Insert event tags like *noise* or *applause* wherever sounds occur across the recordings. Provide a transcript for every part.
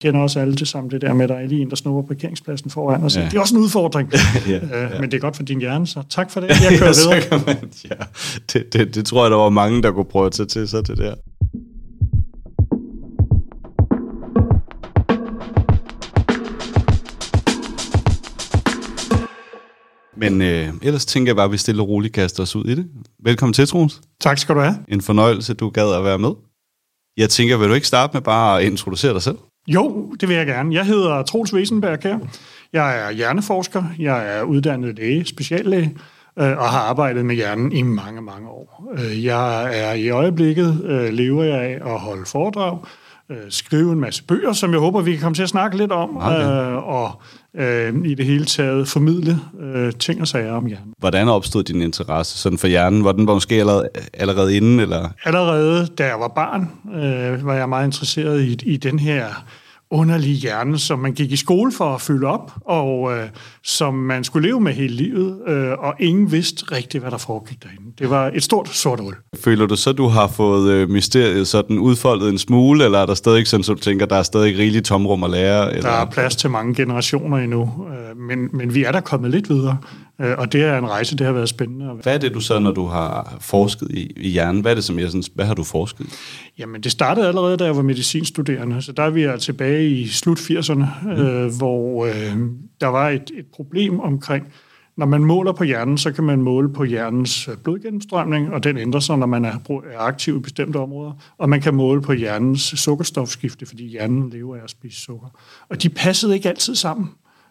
kender også alle det samme, det der med, at der er lige en, der snupper parkeringspladsen foran os. Ja. Det er også en udfordring, *laughs* ja, ja, ja. men det er godt for din hjerne, så tak for det. *laughs* Jeg kører ja, videre. Man, ja. det, det, det tror jeg, der var mange, der kunne prøve at tage til sig, det der. Men øh, ellers tænker jeg bare, at vi stille og roligt kaster os ud i det. Velkommen til, Troels. Tak skal du have. En fornøjelse, du gad at være med. Jeg tænker, vil du ikke starte med bare at introducere dig selv? Jo, det vil jeg gerne. Jeg hedder Troels Wesenberg her. Jeg er hjerneforsker. Jeg er uddannet læge, speciallæge, øh, og har arbejdet med hjernen i mange, mange år. Øh, jeg er i øjeblikket, øh, lever jeg af at holde foredrag, skrive en masse bøger, som jeg håber, vi kan komme til at snakke lidt om, okay. og øh, i det hele taget formidle øh, ting og sager om hjernen. Hvordan opstod din interesse sådan for hjernen? Var den måske allerede, allerede inden? Eller? Allerede da jeg var barn, øh, var jeg meget interesseret i, i den her underlige hjerne, som man gik i skole for at fylde op, og øh, som man skulle leve med hele livet, øh, og ingen vidste rigtigt, hvad der foregik derinde. Det var et stort sort hul. Føler du så, du har fået øh, mysteriet sådan udfoldet en smule, eller er der stadig sådan, så du tænker, der er stadig rigeligt tomrum at lære? Eller? Der er plads til mange generationer endnu, øh, men, men vi er der kommet lidt videre. Øh, og det er en rejse, det har været spændende. Hvad er det du så, når du har forsket i, i hjernen? Hvad er det, som jeg sådan, hvad har du forsket i? Jamen, det startede allerede, da jeg var medicinstuderende, så der er vi altså tilbage i slut 80'erne, mm. øh, hvor øh, der var et, et problem omkring, når man måler på hjernen, så kan man måle på hjernens øh, blodgennemstrømning, og den ændrer sig, når man er, er aktiv i bestemte områder. Og man kan måle på hjernens sukkerstofskifte, fordi hjernen lever af at spise sukker. Og de passede ikke altid sammen.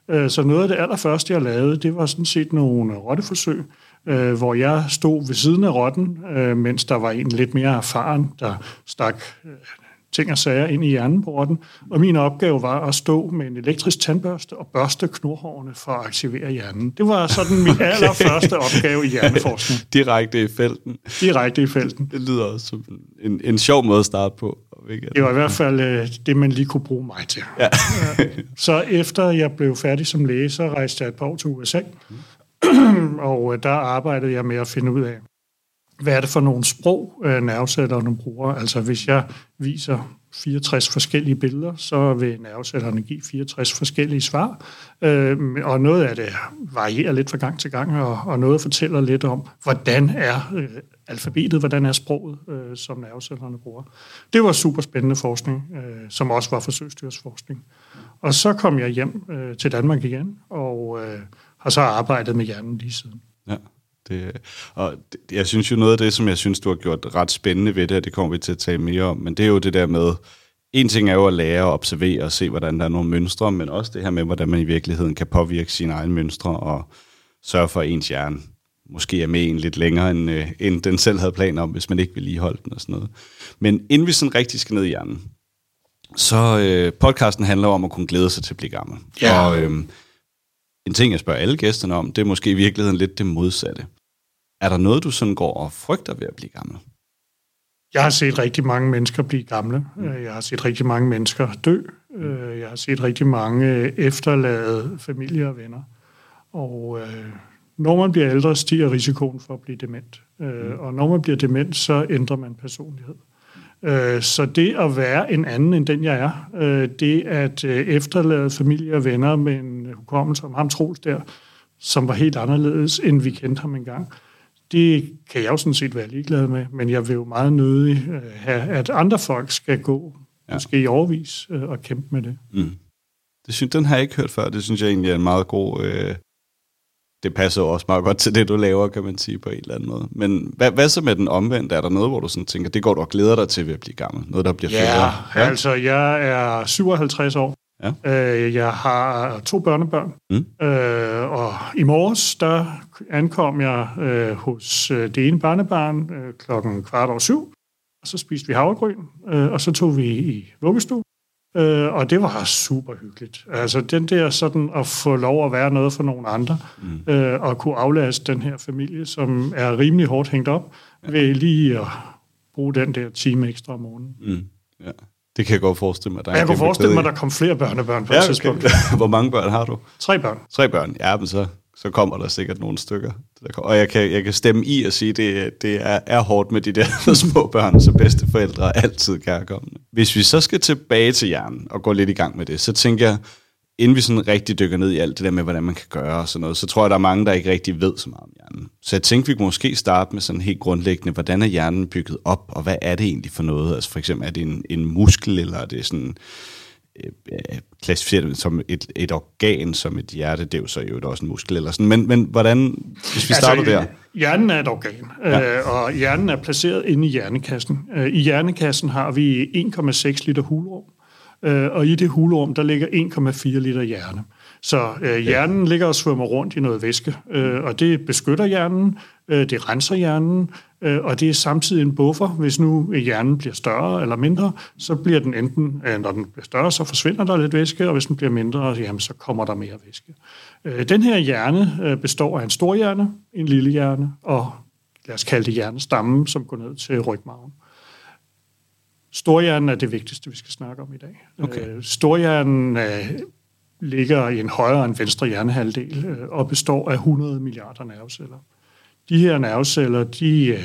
Øh, så noget af det allerførste, jeg lavede, det var sådan set nogle rotteforsøg, øh, hvor jeg stod ved siden af rotten, øh, mens der var en lidt mere erfaren, der stak ting og sager ind i hjernen på rotten. Og min opgave var at stå med en elektrisk tandbørste og børste knorhårene for at aktivere hjernen. Det var sådan min *laughs* okay. allerførste opgave i hjerneforskning. *laughs* Direkte i felten. Direkte i felten. Det lyder som en, en sjov måde at starte på. Det var i hvert fald øh, det, man lige kunne bruge mig til. Ja. *laughs* så efter jeg blev færdig som læge, så rejste jeg et par år til USA. Mm. *clears throat* og øh, der arbejdede jeg med at finde ud af, hvad er det for nogle sprog, øh, nervecellerne bruger? Altså hvis jeg viser 64 forskellige billeder, så vil nervecellerne give 64 forskellige svar. Øh, og noget af det varierer lidt fra gang til gang, og, og noget fortæller lidt om, hvordan er øh, alfabetet, hvordan er sproget, øh, som nervecellerne bruger. Det var super spændende forskning, øh, som også var forsøgsdyrsforskning. Og så kom jeg hjem øh, til Danmark igen, og øh, har så arbejdet med hjernen lige siden. Ja. Det, og det, jeg synes jo noget af det, som jeg synes, du har gjort ret spændende ved det, og det kommer vi til at tale mere om, men det er jo det der med, en ting er jo at lære og observere og se, hvordan der er nogle mønstre, men også det her med, hvordan man i virkeligheden kan påvirke sine egne mønstre og sørge for, at ens hjerne måske er med en lidt længere, end, øh, end den selv havde planer om, hvis man ikke vil lige holde den og sådan noget. Men inden vi sådan rigtig skal ned i hjernen, så øh, podcasten handler om at kunne glæde sig til at blive gammel. Ja. Og øh, en ting, jeg spørger alle gæsterne om, det er måske i virkeligheden lidt det modsatte. Er der noget, du sådan går og frygter ved at blive gammel? Jeg har set rigtig mange mennesker blive gamle. Øh, jeg har set rigtig mange mennesker dø. Øh, jeg har set rigtig mange øh, efterlade familie og venner. Og øh, når man bliver ældre, stiger risikoen for at blive dement. Øh. Og når man bliver dement, så ændrer man personlighed. Så det at være en anden end den, jeg er, det at efterlade familie og venner med en hukommelse om ham Troels der, som var helt anderledes, end vi kendte ham engang, det kan jeg jo sådan set være ligeglad med, men jeg vil jo meget nødig øh, have, at andre folk skal gå, ja. måske i overvis, øh, og kæmpe med det. Mm. det synes, den har jeg ikke hørt før. Det synes jeg egentlig er en meget god... Øh, det passer jo også meget godt til det, du laver, kan man sige, på en eller anden måde. Men hvad, hvad så med den omvendte? Er der noget, hvor du sådan tænker, det går du og glæder dig til ved at blive gammel? Noget, der bliver ja, federe? Ja, altså jeg er 57 år. Ja. Øh, jeg har to børnebørn, mm. øh, og i morges der ankom jeg øh, hos øh, det ene barnebarn øh, klokken kvart over syv, og så spiste vi havregryn, øh, og så tog vi i vuggestue, øh, og det var super hyggeligt. Altså den der sådan at få lov at være noget for nogle andre, mm. øh, og kunne aflaste den her familie, som er rimelig hårdt hængt op, ja. ved lige at bruge den der time ekstra om morgenen. Mm. Ja. Det kan jeg godt forestille mig. Der jeg kunne forestille mig, at der kom flere børnebørn på ja, et tidspunkt. *laughs* Hvor mange børn har du? Tre børn. Tre børn, ja, men så så kommer der sikkert nogle stykker. Og jeg kan, jeg kan stemme i og sige, at det, det er, er hårdt med de der *laughs* små børn, så bedste forældre er altid kærkommende. Hvis vi så skal tilbage til hjernen og gå lidt i gang med det, så tænker jeg, inden vi sådan rigtig dykker ned i alt det der med, hvordan man kan gøre og sådan noget, så tror jeg, der er mange, der ikke rigtig ved så meget om hjernen. Så jeg tænkte, vi kunne måske starte med sådan helt grundlæggende, hvordan er hjernen bygget op, og hvad er det egentlig for noget? Altså for eksempel, er det en, en muskel, eller er det sådan øh, klassificeret som et, et organ, som et hjerte, det er jo så jo også en muskel eller sådan. Men, men hvordan, hvis vi starter altså, der? Hjernen er et organ, ja. øh, og hjernen er placeret inde i hjernekassen. Øh, I hjernekassen har vi 1,6 liter hulrum, øh, og i det hulrum, der ligger 1,4 liter hjerne. Så øh, hjernen ligger og svømmer rundt i noget væske, øh, og det beskytter hjernen, øh, det renser hjernen, øh, og det er samtidig en buffer. Hvis nu hjernen bliver større eller mindre, så bliver den enten, øh, når den bliver større, så forsvinder der lidt væske, og hvis den bliver mindre, jamen, så kommer der mere væske. Øh, den her hjerne øh, består af en stor hjerne, en lille hjerne, og lad os kalde det hjernestammen, som går ned til rygmarven. Storhjernen er det vigtigste, vi skal snakke om i dag. Okay. Øh, storhjernen øh, ligger i en højre end venstre hjernehalvdel øh, og består af 100 milliarder nerveceller. De her nerveceller, de øh,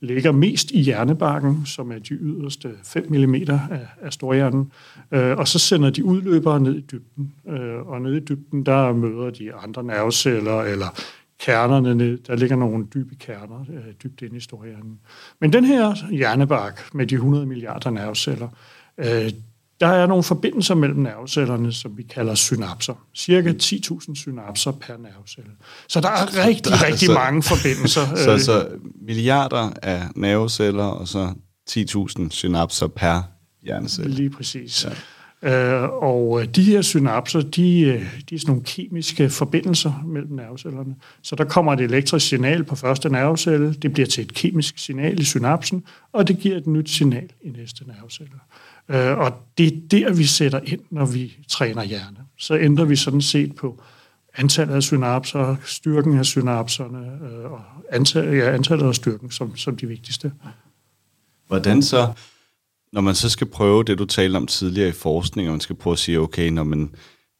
ligger mest i hjernebarken, som er de yderste 5 mm af, af storhjernen, øh, og så sender de udløbere ned i dybden. Øh, og ned i dybden, der møder de andre nerveceller eller kernerne. Der ligger nogle dybe kerner øh, dybt inde i storhjernen. Men den her hjernebark med de 100 milliarder nerveceller, øh, der er nogle forbindelser mellem nervecellerne, som vi kalder synapser. Cirka 10.000 synapser per nervecelle. Så der er rigtig, der, rigtig så, mange forbindelser. *laughs* Så, så milliarder af nerveceller, og så 10.000 synapser per hjernecelle. Lige præcis. Ja. Øh, og øh, de her synapser, de, øh, de er sådan nogle kemiske forbindelser mellem nervecellerne. Så der kommer et elektrisk signal på første nervecelle, det bliver til et kemisk signal i synapsen, og det giver et nyt signal i næste nervecelle. Øh, og det er der, vi sætter ind, når vi træner hjerne. Så ændrer vi sådan set på antallet af synapser, styrken af synapserne, øh, og antallet, ja, antallet af styrken som, som de vigtigste. Hvordan så når man så skal prøve det, du talte om tidligere i forskning, og man skal prøve at sige, okay, når man,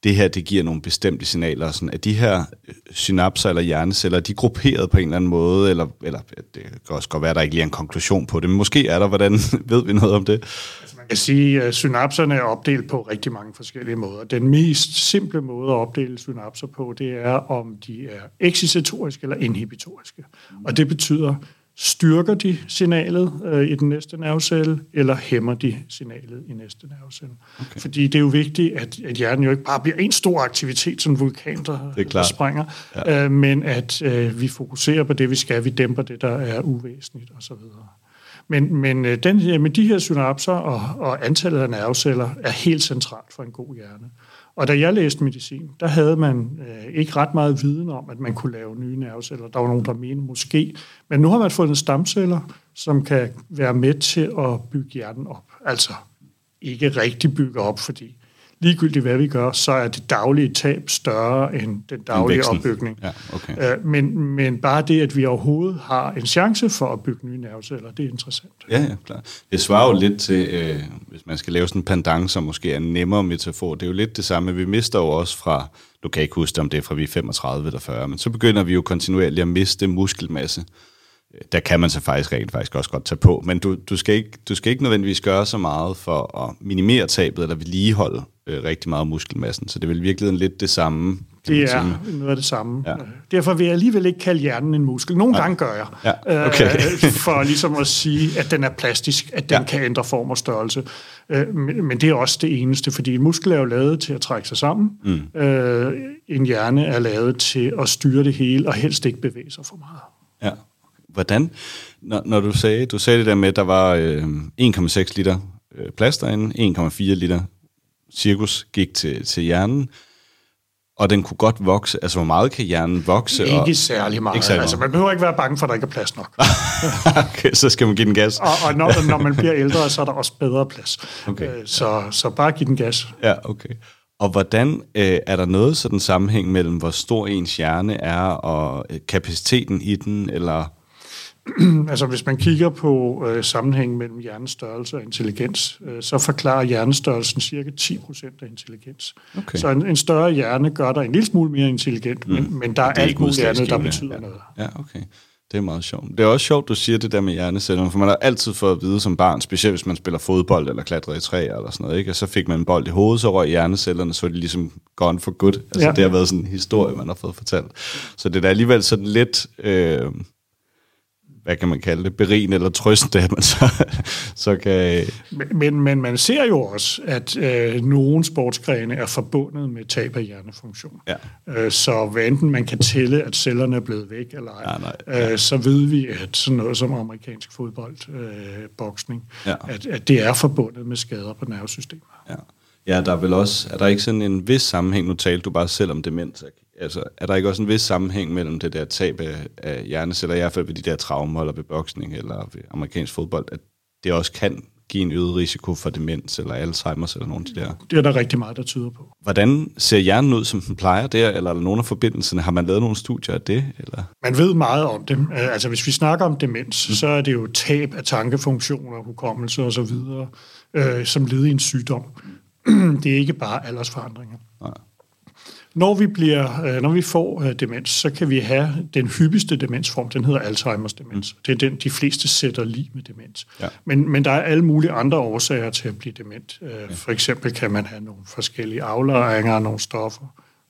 det her, det giver nogle bestemte signaler, sådan, at de her øh, synapser eller hjerneceller, de er grupperet på en eller anden måde, eller, eller det kan også godt være, at der ikke lige er en konklusion på det, men måske er der, hvordan *laughs* ved vi noget om det? Altså man kan sige, at synapserne er opdelt på rigtig mange forskellige måder. Den mest simple måde at opdele synapser på, det er, om de er excitatoriske eller inhibitoriske. Og det betyder, styrker de signalet øh, i den næste nervecelle, eller hæmmer de signalet i næste nervecelle. Okay. Fordi det er jo vigtigt, at, at hjernen jo ikke bare bliver en stor aktivitet, som en vulkan, der, der sprænger, ja. øh, men at øh, vi fokuserer på det, vi skal, vi dæmper det, der er uvæsentligt osv. Men, men øh, den, med de her synapser og, og antallet af nerveceller er helt centralt for en god hjerne. Og da jeg læste medicin, der havde man øh, ikke ret meget viden om, at man kunne lave nye nerveceller. Der var nogen, der mente måske. Men nu har man fundet stamceller, som kan være med til at bygge hjernen op. Altså ikke rigtig bygge op, fordi ligegyldigt hvad vi gør, så er det daglige tab større end den daglige opbygning. Ja, okay. øh, men, men bare det, at vi overhovedet har en chance for at bygge nye nerveceller, det er interessant. Ja, ja, klart. Det svarer jo lidt til, øh, hvis man skal lave sådan en pandang, som måske er en nemmere metafor, det er jo lidt det samme. Vi mister jo også fra, du kan ikke huske, om det er fra vi er 35 eller 40, men så begynder vi jo kontinuerligt at miste muskelmasse der kan man så faktisk rent faktisk også godt tage på. Men du, du, skal ikke, du skal ikke nødvendigvis gøre så meget for at minimere tabet eller vedligeholde øh, rigtig meget muskelmassen. Så det er vel virkelig lidt det samme. Det er sige. noget af det samme. Ja. Derfor vil jeg alligevel ikke kalde hjernen en muskel. Nogle ja. gange gør jeg. Ja. Okay. øh, *laughs* for ligesom at sige, at den er plastisk, at den ja. kan ændre form og størrelse. Øh, men, men det er også det eneste, fordi en muskel er jo lavet til at trække sig sammen. Mm. Øh, en hjerne er lavet til at styre det hele, og helst ikke bevæge sig for meget. Ja hvordan, når, når du sagde, du sagde det der med, at der var øh, 1,6 liter øh, plads derinde, 1,4 liter cirkus gik til, til hjernen, og den kunne godt vokse. Altså, hvor meget kan hjernen vokse? Ikke og, særlig meget. Ikke særlig altså, meget. Altså, man behøver ikke være bange for, at der ikke er plads nok. *laughs* okay, så skal man give den gas. og og når, når man bliver ældre, så er der også bedre plads. Okay. Øh, så, så bare give den gas. Ja, okay. Og hvordan øh, er der noget sådan sammenhæng mellem, hvor stor ens hjerne er, og øh, kapaciteten i den, eller *clears throat* altså hvis man kigger på øh, sammenhængen mellem hjernens størrelse og intelligens, øh, så forklarer hjernestørrelsen cirka 10% af intelligens. Okay. Så en, en større hjerne gør dig en lille smule mere intelligent, mm. men, men der er, er alt muligt andet, der betyder ja. noget. Ja, okay. Det er meget sjovt. Det er også sjovt, du siger det der med hjernecellerne, for man har altid fået at vide som barn, specielt hvis man spiller fodbold eller klatrer i træer eller sådan noget, ikke? og så fik man en bold i hovedet, så røg hjernecellerne, så var de ligesom gone for good. Altså, ja. Det har været sådan en historie, man har fået fortalt. Så det er alligevel sådan lidt... Øh, hvad kan man kalde det, berigende eller trøstende, at man så, *laughs* så kan... Men, men, men man ser jo også, at øh, nogle sportsgrene er forbundet med tab af hjernefunktion. Ja. Øh, så hvad enten man kan tælle, at cellerne er blevet væk eller ej, ja, nej, ja. øh, så ved vi, at sådan noget som amerikansk fodbold, øh, boksning, ja. at, at det er forbundet med skader på nervesystemet. Ja. Ja, der er vel også, er der ikke sådan en vis sammenhæng, nu talte du bare selv om demens, altså, er der ikke også en vis sammenhæng mellem det der tab af, af hjerneceller, i hvert fald ved de der traumer, eller ved boksning, eller ved amerikansk fodbold, at det også kan give en øget risiko for demens, eller Alzheimer's, eller nogle af de der? Det er der rigtig meget, der tyder på. Hvordan ser hjernen ud, som den plejer der, eller er der nogle af forbindelserne? Har man lavet nogle studier af det? Eller? Man ved meget om det. Altså, hvis vi snakker om demens, mm. så er det jo tab af tankefunktioner, hukommelse osv., øh, som leder i en sygdom. *clears throat* det er ikke bare aldersforandringer. Nej. Når vi, bliver, øh, når vi får øh, demens, så kan vi have den hyppigste demensform, den hedder Alzheimer's demens. Mm. Det er den, de fleste sætter lige med demens. Ja. Men, men der er alle mulige andre årsager til at blive dement. Øh, ja. For eksempel kan man have nogle forskellige aflejringer af nogle stoffer.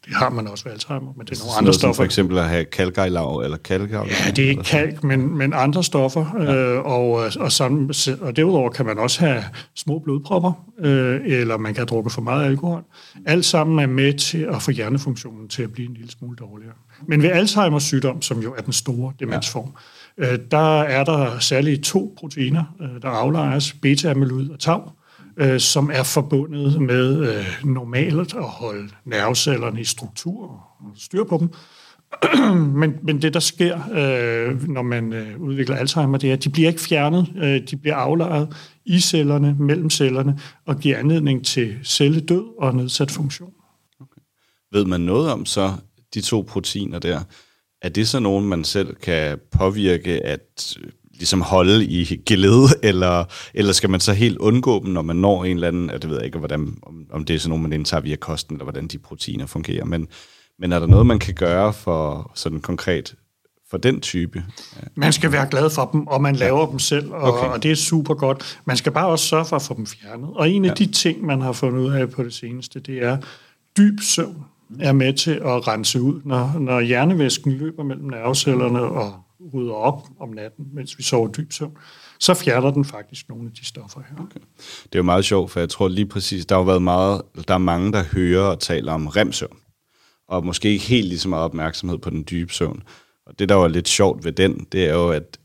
Det har man også ved Alzheimer, men det er nogle andre stoffer. For eksempel at have kalkejlav eller kalkejlav? Ja, det er ikke kalk, men, men andre stoffer. Ja. Øh, og, og, sammen, og derudover kan man også have små blodpropper, øh, eller man kan have drukket for meget alkohol. Alt sammen er med til at få hjernefunktionen til at blive en lille smule dårligere. Men ved Alzheimers sygdom, som jo er den store demensform, ja. øh, der er der særligt to proteiner, øh, der aflejres, beta-amyloid og tau, øh, som er forbundet med øh, normalt at holde nervecellerne i struktur og styr på dem. *clears throat* men, men det, der sker, øh, når man øh, udvikler Alzheimer, det er, at de bliver ikke fjernet. Øh, de bliver aflejret i cellerne, mellem cellerne, og giver anledning til celledød og nedsat funktion. Okay. Ved man noget om så de to proteiner der? Er det så nogen, man selv kan påvirke at ligesom holde i gelede, eller, eller skal man så helt undgå dem, når man når en eller anden, det ved jeg ikke, hvordan, om, om det er sådan noget, man indtager via kosten, eller hvordan de proteiner fungerer, men, men er der noget, man kan gøre for sådan konkret for den type? Man skal være glad for dem, og man laver ja. dem selv, og, okay. og det er super godt. Man skal bare også sørge for at få dem fjernet. Og en af ja. de ting, man har fundet ud af på det seneste, det er dyb søvn er med til at rense ud, når, når hjernevæsken løber mellem nervecellerne og rydder op om natten, mens vi sover dyb søvn, så fjerner den faktisk nogle af de stoffer her. Okay. Det er jo meget sjovt, for jeg tror lige præcis, der har været meget, der er mange, der hører og taler om remsøvn, og måske ikke helt lige så meget opmærksomhed på den dybe søvn. Og det, der var lidt sjovt ved den, det er jo, at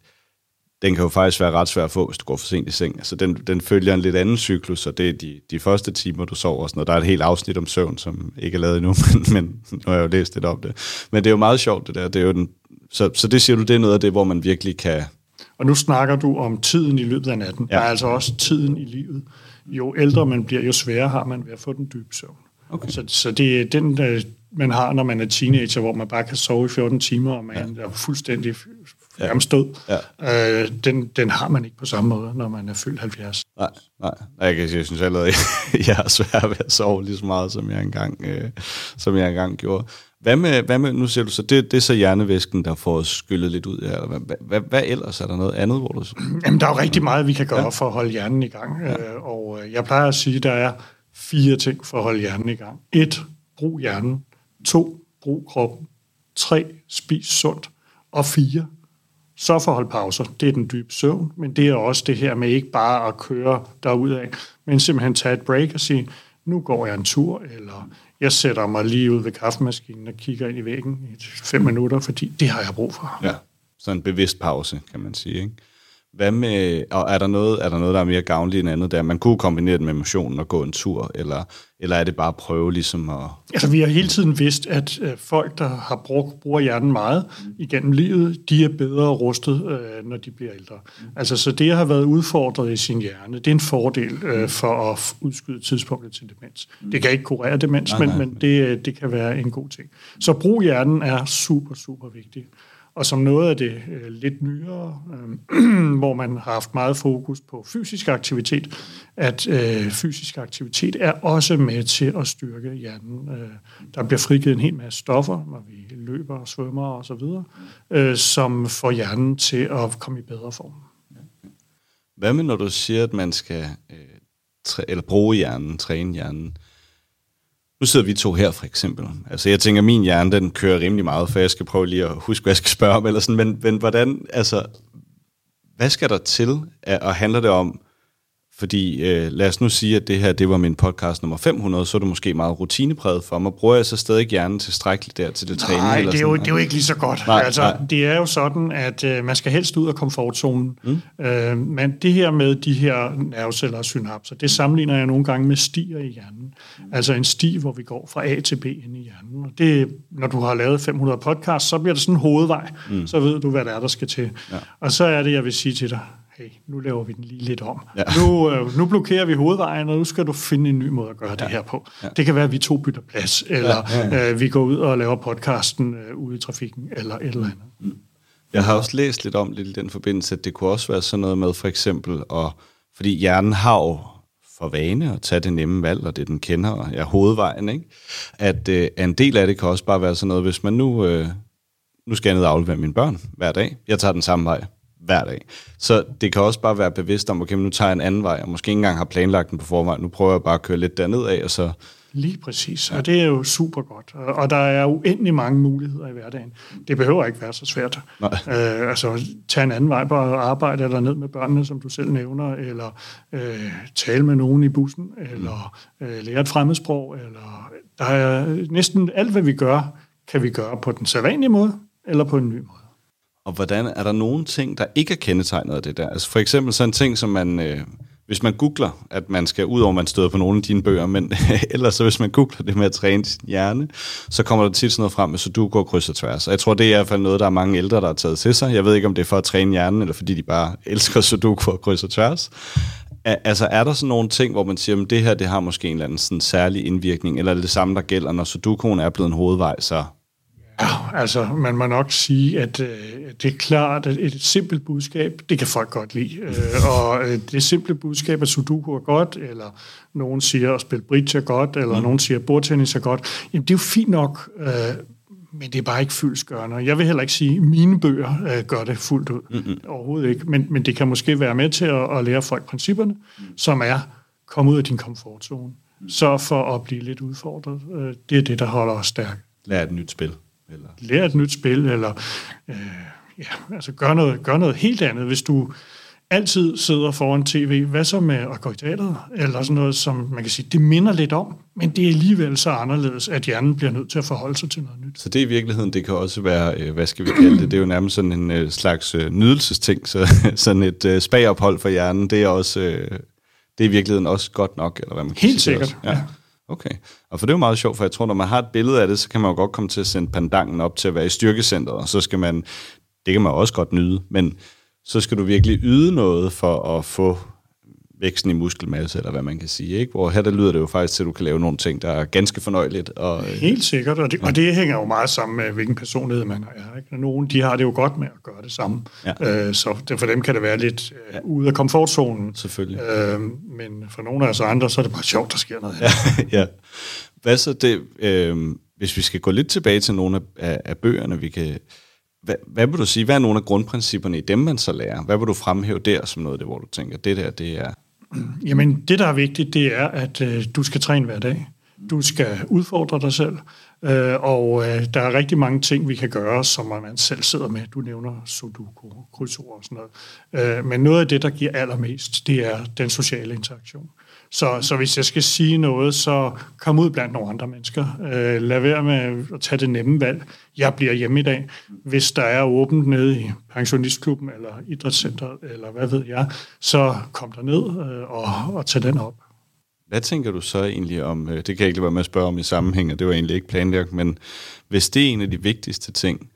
den kan jo faktisk være ret svær at få, hvis du går for sent i seng. Altså, den, den følger en lidt anden cyklus, og det er de, de første timer, du sover og sådan noget. Der er et helt afsnit om søvn, som ikke er lavet endnu, *laughs* men, men nu har jeg jo læst lidt om det. Men det er jo meget sjovt, det der. Det er jo den, så, så det siger du, det er noget af det, hvor man virkelig kan... Og nu snakker du om tiden i løbet af natten. Ja. Der er altså også tiden i livet. Jo ældre man bliver, jo sværere har man ved at få den dybe søvn. Okay. Så, så det er den, der, man har, når man er teenager, hvor man bare kan sove i 14 timer, og man ja. er fuldstændig nærmest død. Ja. Øh, den, den har man ikke på samme måde, når man er fyldt 70. Nej, nej. Jeg, kan, jeg synes allerede, *laughs* jeg har svært ved at sove lige så meget, som jeg engang, øh, som jeg engang gjorde. Hvad med, hvad med, nu siger du så, det, det er så hjernevæsken, der får skyllet lidt ud her. Eller hvad, hvad, hvad ellers? Er der noget andet, hvor du... *clears throat* Jamen, der er jo rigtig meget, vi kan gøre ja. for at holde hjernen i gang. Ja. Øh, og øh, jeg plejer at sige, at der er fire ting for at holde hjernen i gang. Et, brug hjernen. To, brug kroppen. Tre, spis sundt. Og fire, så for at holde pauser. Det er den dybe søvn, men det er også det her med ikke bare at køre derudad, men simpelthen tage et break og sige, nu går jeg en tur, eller jeg sætter mig lige ud ved kaffemaskinen og kigger ind i væggen i fem minutter, fordi det har jeg brug for. Ja, så en bevidst pause, kan man sige. Ikke? Hvad med, og er der, noget, er der noget, der er mere gavnligt end andet der? Man kunne kombinere det med motionen og gå en tur, eller, eller er det bare at prøve ligesom at... Altså, vi har hele tiden vidst, at øh, folk, der har brugt, bruger hjernen meget igennem livet, de er bedre rustet, øh, når de bliver ældre. Altså, så det at have været udfordret i sin hjerne, det er en fordel øh, for at udskyde tidspunktet til demens. Det kan ikke kurere demens, nej, nej, men, men det, det kan være en god ting. Så brug hjernen er super, super vigtigt. Og som noget af det øh, lidt nyere, øh, *clears throat* hvor man har haft meget fokus på fysisk aktivitet, at øh, fysisk aktivitet er også med til at styrke hjernen. Øh, der bliver frigivet en hel masse stoffer, når vi løber og svømmer og så videre, øh, som får hjernen til at komme i bedre form. Hvad med, når du siger, at man skal øh, træ, eller bruge hjernen, træne hjernen? Nu sidder vi to her, for eksempel. Altså, jeg tænker, min hjerne, den kører rimelig meget, for jeg skal prøve lige at huske, hvad jeg skal spørge om, eller sådan. Men, men hvordan, altså, hvad skal der til, og handler det om, fordi øh, lad os nu sige, at det her det var min podcast nummer 500, så er det måske meget rutinepræget for mig. Bruger jeg så stadig hjernen tilstrækkeligt der til det træning? Nej, eller det, er jo, det er jo ikke lige så godt. Nej, altså, nej. Det er jo sådan, at øh, man skal helst ud af komfortzonen. Mm. Øh, men det her med de her nerveceller og synapser, det sammenligner jeg nogle gange med stier i hjernen. Altså en sti, hvor vi går fra A til B ind i hjernen. Og det, når du har lavet 500 podcasts, så bliver det sådan en hovedvej. Mm. Så ved du, hvad det er, der skal til. Ja. Og så er det, jeg vil sige til dig, hey, nu laver vi den lige lidt om. Ja. Nu, øh, nu blokerer vi hovedvejen, og nu skal du finde en ny måde at gøre ja. det her på. Ja. Det kan være, at vi to bytter plads, eller ja, ja, ja. Øh, vi går ud og laver podcasten øh, ude i trafikken, eller et eller andet. Mm. Jeg har også læst lidt om lidt i den forbindelse, at det kunne også være sådan noget med for eksempel, og, fordi hjernen har jo for vane at tage det nemme valg, og det den kender, og er hovedvejen, ikke? At øh, en del af det kan også bare være sådan noget, hvis man nu, øh, nu skal jeg ned og aflevere mine børn hver dag, jeg tager den samme vej, hver dag. Så det kan også bare være bevidst om, okay, nu tager jeg en anden vej, og måske ikke engang har planlagt den på forvejen. Nu prøver jeg bare at køre lidt derned af, og så... Lige præcis, og det er jo super godt. Og der er uendelig mange muligheder i hverdagen. Det behøver ikke være så svært. Nej. Øh, altså, tage en anden vej på arbejde, eller ned med børnene, som du selv nævner, eller øh, tale med nogen i bussen, eller øh, lære et fremmedsprog, eller der er næsten alt, hvad vi gør, kan vi gøre på den sædvanlige måde, eller på en ny måde. Og hvordan er der nogle ting, der ikke er kendetegnet af det der? Altså for eksempel sådan en ting, som man, øh, hvis man googler, at man skal, ud over man støder på nogle af dine bøger, men *laughs* ellers så hvis man googler det med at træne sin hjerne, så kommer der tit sådan noget frem med sudoku og kryds og tværs. Og jeg tror, det er i hvert fald noget, der er mange ældre, der har taget til sig. Jeg ved ikke, om det er for at træne hjernen, eller fordi de bare *laughs* elsker sudoku og kryds og tværs. Altså er der sådan nogle ting, hvor man siger, at det her det har måske en eller anden sådan særlig indvirkning, eller er det det samme, der gælder, når sudokuen er blevet en hovedvej, så Ja, altså man må nok sige, at øh, det er klart, at et simpelt budskab, det kan folk godt lide. Øh, og øh, det simple budskab, at Sudoku er godt, eller nogen siger at spille bridge er godt, eller mm. nogen siger at bordtennis er godt, jamen det er jo fint nok, øh, men det er bare ikke fyldskørende. Jeg vil heller ikke sige, at mine bøger øh, gør det fuldt ud. Mm-hmm. Overhovedet ikke. Men, men det kan måske være med til at, at lære folk principperne, mm. som er, kom ud af din komfortzone. Mm. Sørg for at blive lidt udfordret. Øh, det er det, der holder os stærke. Lær et nyt spil. Eller? Lær et nyt spil, eller øh, ja, altså gør noget, gør noget helt andet. Hvis du altid sidder foran tv, hvad så med at gå i teateret? Eller sådan noget, som man kan sige, det minder lidt om, men det er alligevel så anderledes, at hjernen bliver nødt til at forholde sig til noget nyt. Så det i virkeligheden, det kan også være, øh, hvad skal vi kalde det, det er jo nærmest sådan en øh, slags øh, nydelsesting, så *laughs* sådan et spagophold for hjernen, det er også, det er i virkeligheden også godt nok, eller hvad man kan Helt sige sikkert, ja. ja. Okay. Og for det er jo meget sjovt, for jeg tror, når man har et billede af det, så kan man jo godt komme til at sende pandangen op til at være i styrkecenteret, og så skal man, det kan man også godt nyde, men så skal du virkelig yde noget for at få væksten i muskelmasse, eller hvad man kan sige. Ikke? Hvor her der lyder det jo faktisk til, at du kan lave nogle ting, der er ganske fornøjeligt. Og, Helt sikkert, og det, ja. og det hænger jo meget sammen med, hvilken personlighed man er. Ikke? Nogle de har det jo godt med at gøre det samme, ja. øh, så det, for dem kan det være lidt øh, ja. ude af komfortzonen. Selvfølgelig. Øh, men for nogle af os andre, så er det bare sjovt, der sker noget. *laughs* Ja, ja. Hvad så det, øh, hvis vi skal gå lidt tilbage til nogle af, af, af bøgerne, vi kan... Hvad, hvad vil du sige, hvad er nogle af grundprincipperne i dem, man så lærer? Hvad vil du fremhæve der som noget af det, hvor du tænker, det der, det er *clears throat* Jamen, det der er vigtigt, det er, at øh, du skal træne hver dag. Du skal udfordre dig selv, øh, og øh, der er rigtig mange ting, vi kan gøre, som man selv sidder med. Du nævner sudoku, krydsord og sådan noget. Øh, men noget af det, der giver allermest, det er den sociale interaktion. Så, så hvis jeg skal sige noget, så kom ud blandt nogle andre mennesker. Øh, lad være med at tage det nemme valg. Jeg bliver hjemme i dag. Hvis der er åbent nede i pensionistklubben eller idrætscenteret, eller hvad ved jeg, så kom der ned øh, og, og tag den op. Hvad tænker du så egentlig om, øh, det kan jeg ikke være med at spørge om i sammenhæng, og det var egentlig ikke planlagt, men hvis det er en af de vigtigste ting,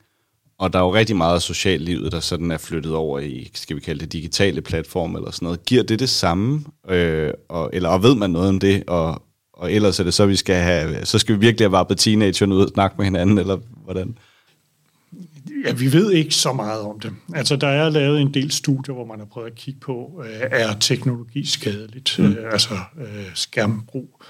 og der er jo rigtig meget af sociallivet, der sådan er flyttet over i, skal vi kalde det, digitale platforme eller sådan noget. Giver det det samme? Øh, og, eller og ved man noget om det? Og, og ellers er det så, vi skal have, så skal vi virkelig have varpet teenagerne ud og snakke med hinanden, eller hvordan? Ja, vi ved ikke så meget om det. Altså, der er lavet en del studier, hvor man har prøvet at kigge på, øh, er teknologi skadeligt? Mm. Øh, altså øh, skærmbrug.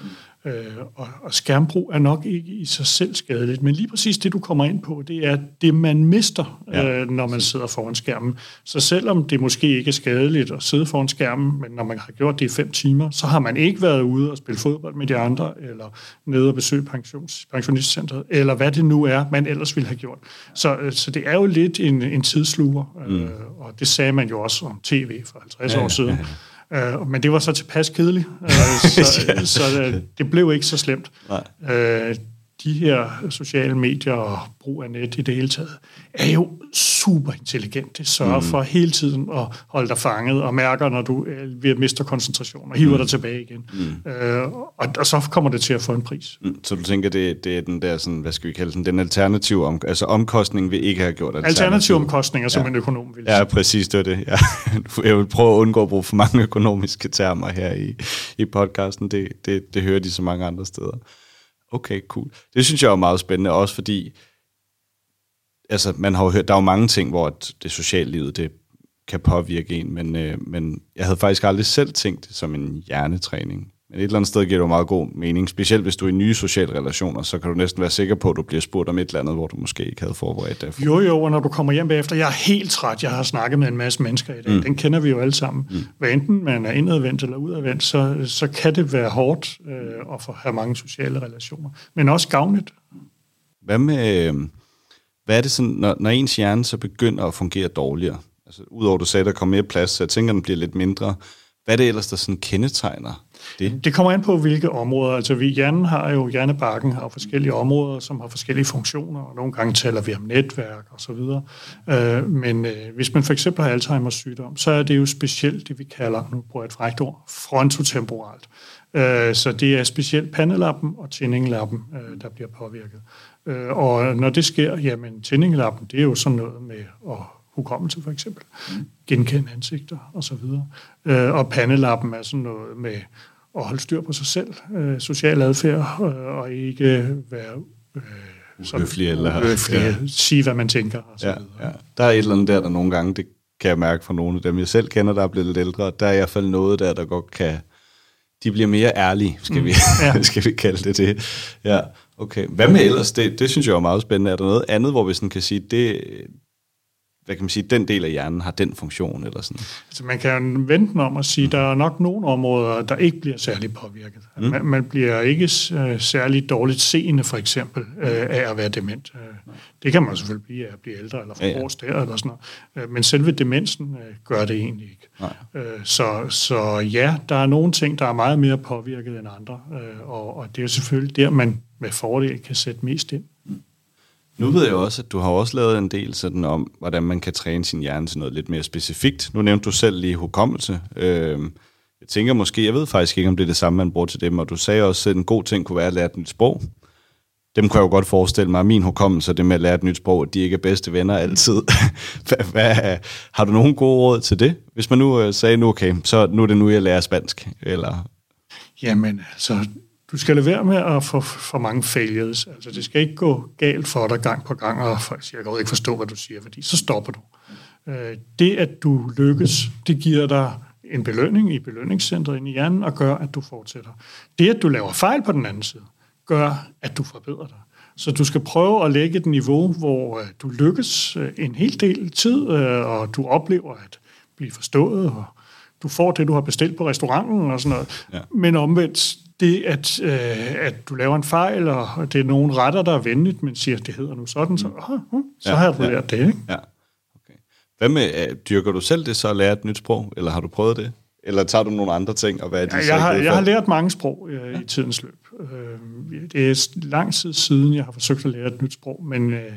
Mm. Øh, og, og skærmbrug er nok ikke i sig selv skadeligt, men lige præcis det, du kommer ind på, det er det, man mister, ja. øh, når man sidder foran skærmen. Så selvom det måske ikke er skadeligt at sidde foran skærmen, men når man har gjort det i fem timer, så har man ikke været ude og spille fodbold med de andre, eller nede og besøge pensions, pensionistcentret, eller hvad det nu er, man ellers ville have gjort. Så, øh, så det er jo lidt en, en tidsluger, øh, mm. og det sagde man jo også om tv for 50 ja, år siden. Ja, ja Uh, men det var så tilpas kedeligt, uh, *laughs* så, ja. så uh, det blev ikke så slemt. Nej. Uh, de her sociale medier og brug af net i det hele taget, er jo super intelligent. Det sørger mm. for hele tiden at holde dig fanget og mærker, når du er ved at miste koncentration og hiver mm. dig tilbage igen. Mm. Øh, og, og så kommer det til at få en pris. Mm. Så du tænker, det, det er den der, sådan, hvad skal vi kalde den, den alternative, om, altså omkostning vi ikke have gjort alternativ. Alternative omkostninger, som ja. en økonom vil sige. Ja, præcis, det er det. Ja. *laughs* Jeg vil prøve at undgå at bruge for mange økonomiske termer her i, i podcasten. Det, det, det hører de så mange andre steder. Okay, cool. Det synes jeg er meget spændende, også fordi altså, man har jo hørt, der er jo mange ting, hvor det sociale livet, det kan påvirke en, men, øh, men jeg havde faktisk aldrig selv tænkt det som en hjernetræning. Men et eller andet sted giver det jo meget god mening, specielt hvis du er i nye sociale relationer, så kan du næsten være sikker på, at du bliver spurgt om et eller andet, hvor du måske ikke havde forberedt dig. Jo, jo, og når du kommer hjem bagefter, jeg er helt træt, jeg har snakket med en masse mennesker i dag, mm. den kender vi jo alle sammen. Mm. Hvad enten man er indadvendt eller udadvendt, så, så kan det være hårdt øh, at få have mange sociale relationer, men også gavnligt. Hvad med, øh, hvad er det sådan, når, når ens hjerne så begynder at fungere dårligere? Altså, udover du sagde, at der kommer mere plads, så jeg tænker, at den bliver lidt mindre. Hvad er det ellers, der sådan kendetegner det? Det kommer an på, hvilke områder. Altså, vi hjernen har jo, hjernebarken har forskellige områder, som har forskellige funktioner, og nogle gange taler vi om netværk og så videre. Øh, men øh, hvis man for eksempel har Alzheimer's sygdom, så er det jo specielt det, vi kalder, nu bruger jeg et frækt ord, frontotemporalt. Øh, så det er specielt pandelappen og tændinglappen, øh, der bliver påvirket. Øh, og når det sker, jamen tændinglappen, det er jo sådan noget med at hukommelse for eksempel, mm. genkende ansigter og så videre. Øh, og pandelappen er sådan noget med at holde styr på sig selv, øh, social adfærd, øh, og ikke være øh, sådan, høflig eller høflig, ja. sige, hvad man tænker. Og så ja, videre. ja. Der er et eller andet der, der nogle gange, det kan jeg mærke fra nogle af dem, jeg selv kender, der er blevet lidt ældre, der er i hvert fald noget der, der godt kan, de bliver mere ærlige, skal, mm. vi, *laughs* ja. *laughs* skal vi kalde det det. Ja, okay. Hvad med ellers? Det, det synes jeg er meget spændende. Er der noget andet, hvor vi sådan kan sige, det, hvad kan man sige, den del af hjernen har den funktion, eller sådan? Altså man kan vente den om at sige, at der er nok nogle områder, der ikke bliver særlig påvirket. Mm. Man, man bliver ikke uh, særlig dårligt seende, for eksempel, uh, af at være dement. Uh, det kan man selvfølgelig blive af at blive ældre, eller få ja, ja. eller sådan noget. Uh, men selve demensen uh, gør det egentlig ikke. Uh, så, så ja, der er nogle ting, der er meget mere påvirket end andre, uh, og, og det er jo selvfølgelig der, man med fordel kan sætte mest ind. Nu ved jeg også, at du har også lavet en del sådan om, hvordan man kan træne sin hjerne til noget lidt mere specifikt. Nu nævnte du selv lige hukommelse. Øh, jeg tænker måske, jeg ved faktisk ikke, om det er det samme, man bruger til dem, og du sagde også, at en god ting kunne være at lære et nyt sprog. Dem kan jeg jo godt forestille mig, at min hukommelse, det med at lære et nyt sprog, at de ikke er bedste venner altid. *laughs* hvad, hvad, har du nogen gode råd til det? Hvis man nu øh, sagde, nu okay, så nu er det nu, jeg lærer spansk, eller... Jamen, altså, du skal lade være med at få for mange failures. Altså, det skal ikke gå galt for dig gang på gang, og folk siger, jeg kan ikke forstå, hvad du siger, fordi så stopper du. Øh, det, at du lykkes, det giver dig en belønning i belønningscentret ind i hjernen, og gør, at du fortsætter. Det, at du laver fejl på den anden side, gør, at du forbedrer dig. Så du skal prøve at lægge et niveau, hvor øh, du lykkes øh, en hel del tid, og du oplever at blive forstået, og du får det, du har bestilt på restauranten og sådan noget. Ja. Men omvendt, det, at, øh, at du laver en fejl, og det er nogen retter, der er venligt, men siger, at det hedder nu sådan, så, uh, uh, så ja, har du ja, lært det. Ikke? Ja. Okay. Hvad med, uh, dyrker du selv det så at lære et nyt sprog, eller har du prøvet det? Eller tager du nogle andre ting, og hvad er de ja, jeg, har, jeg har lært mange sprog øh, ja. i tidens løb. Øh, det er lang tid siden, jeg har forsøgt at lære et nyt sprog, men øh,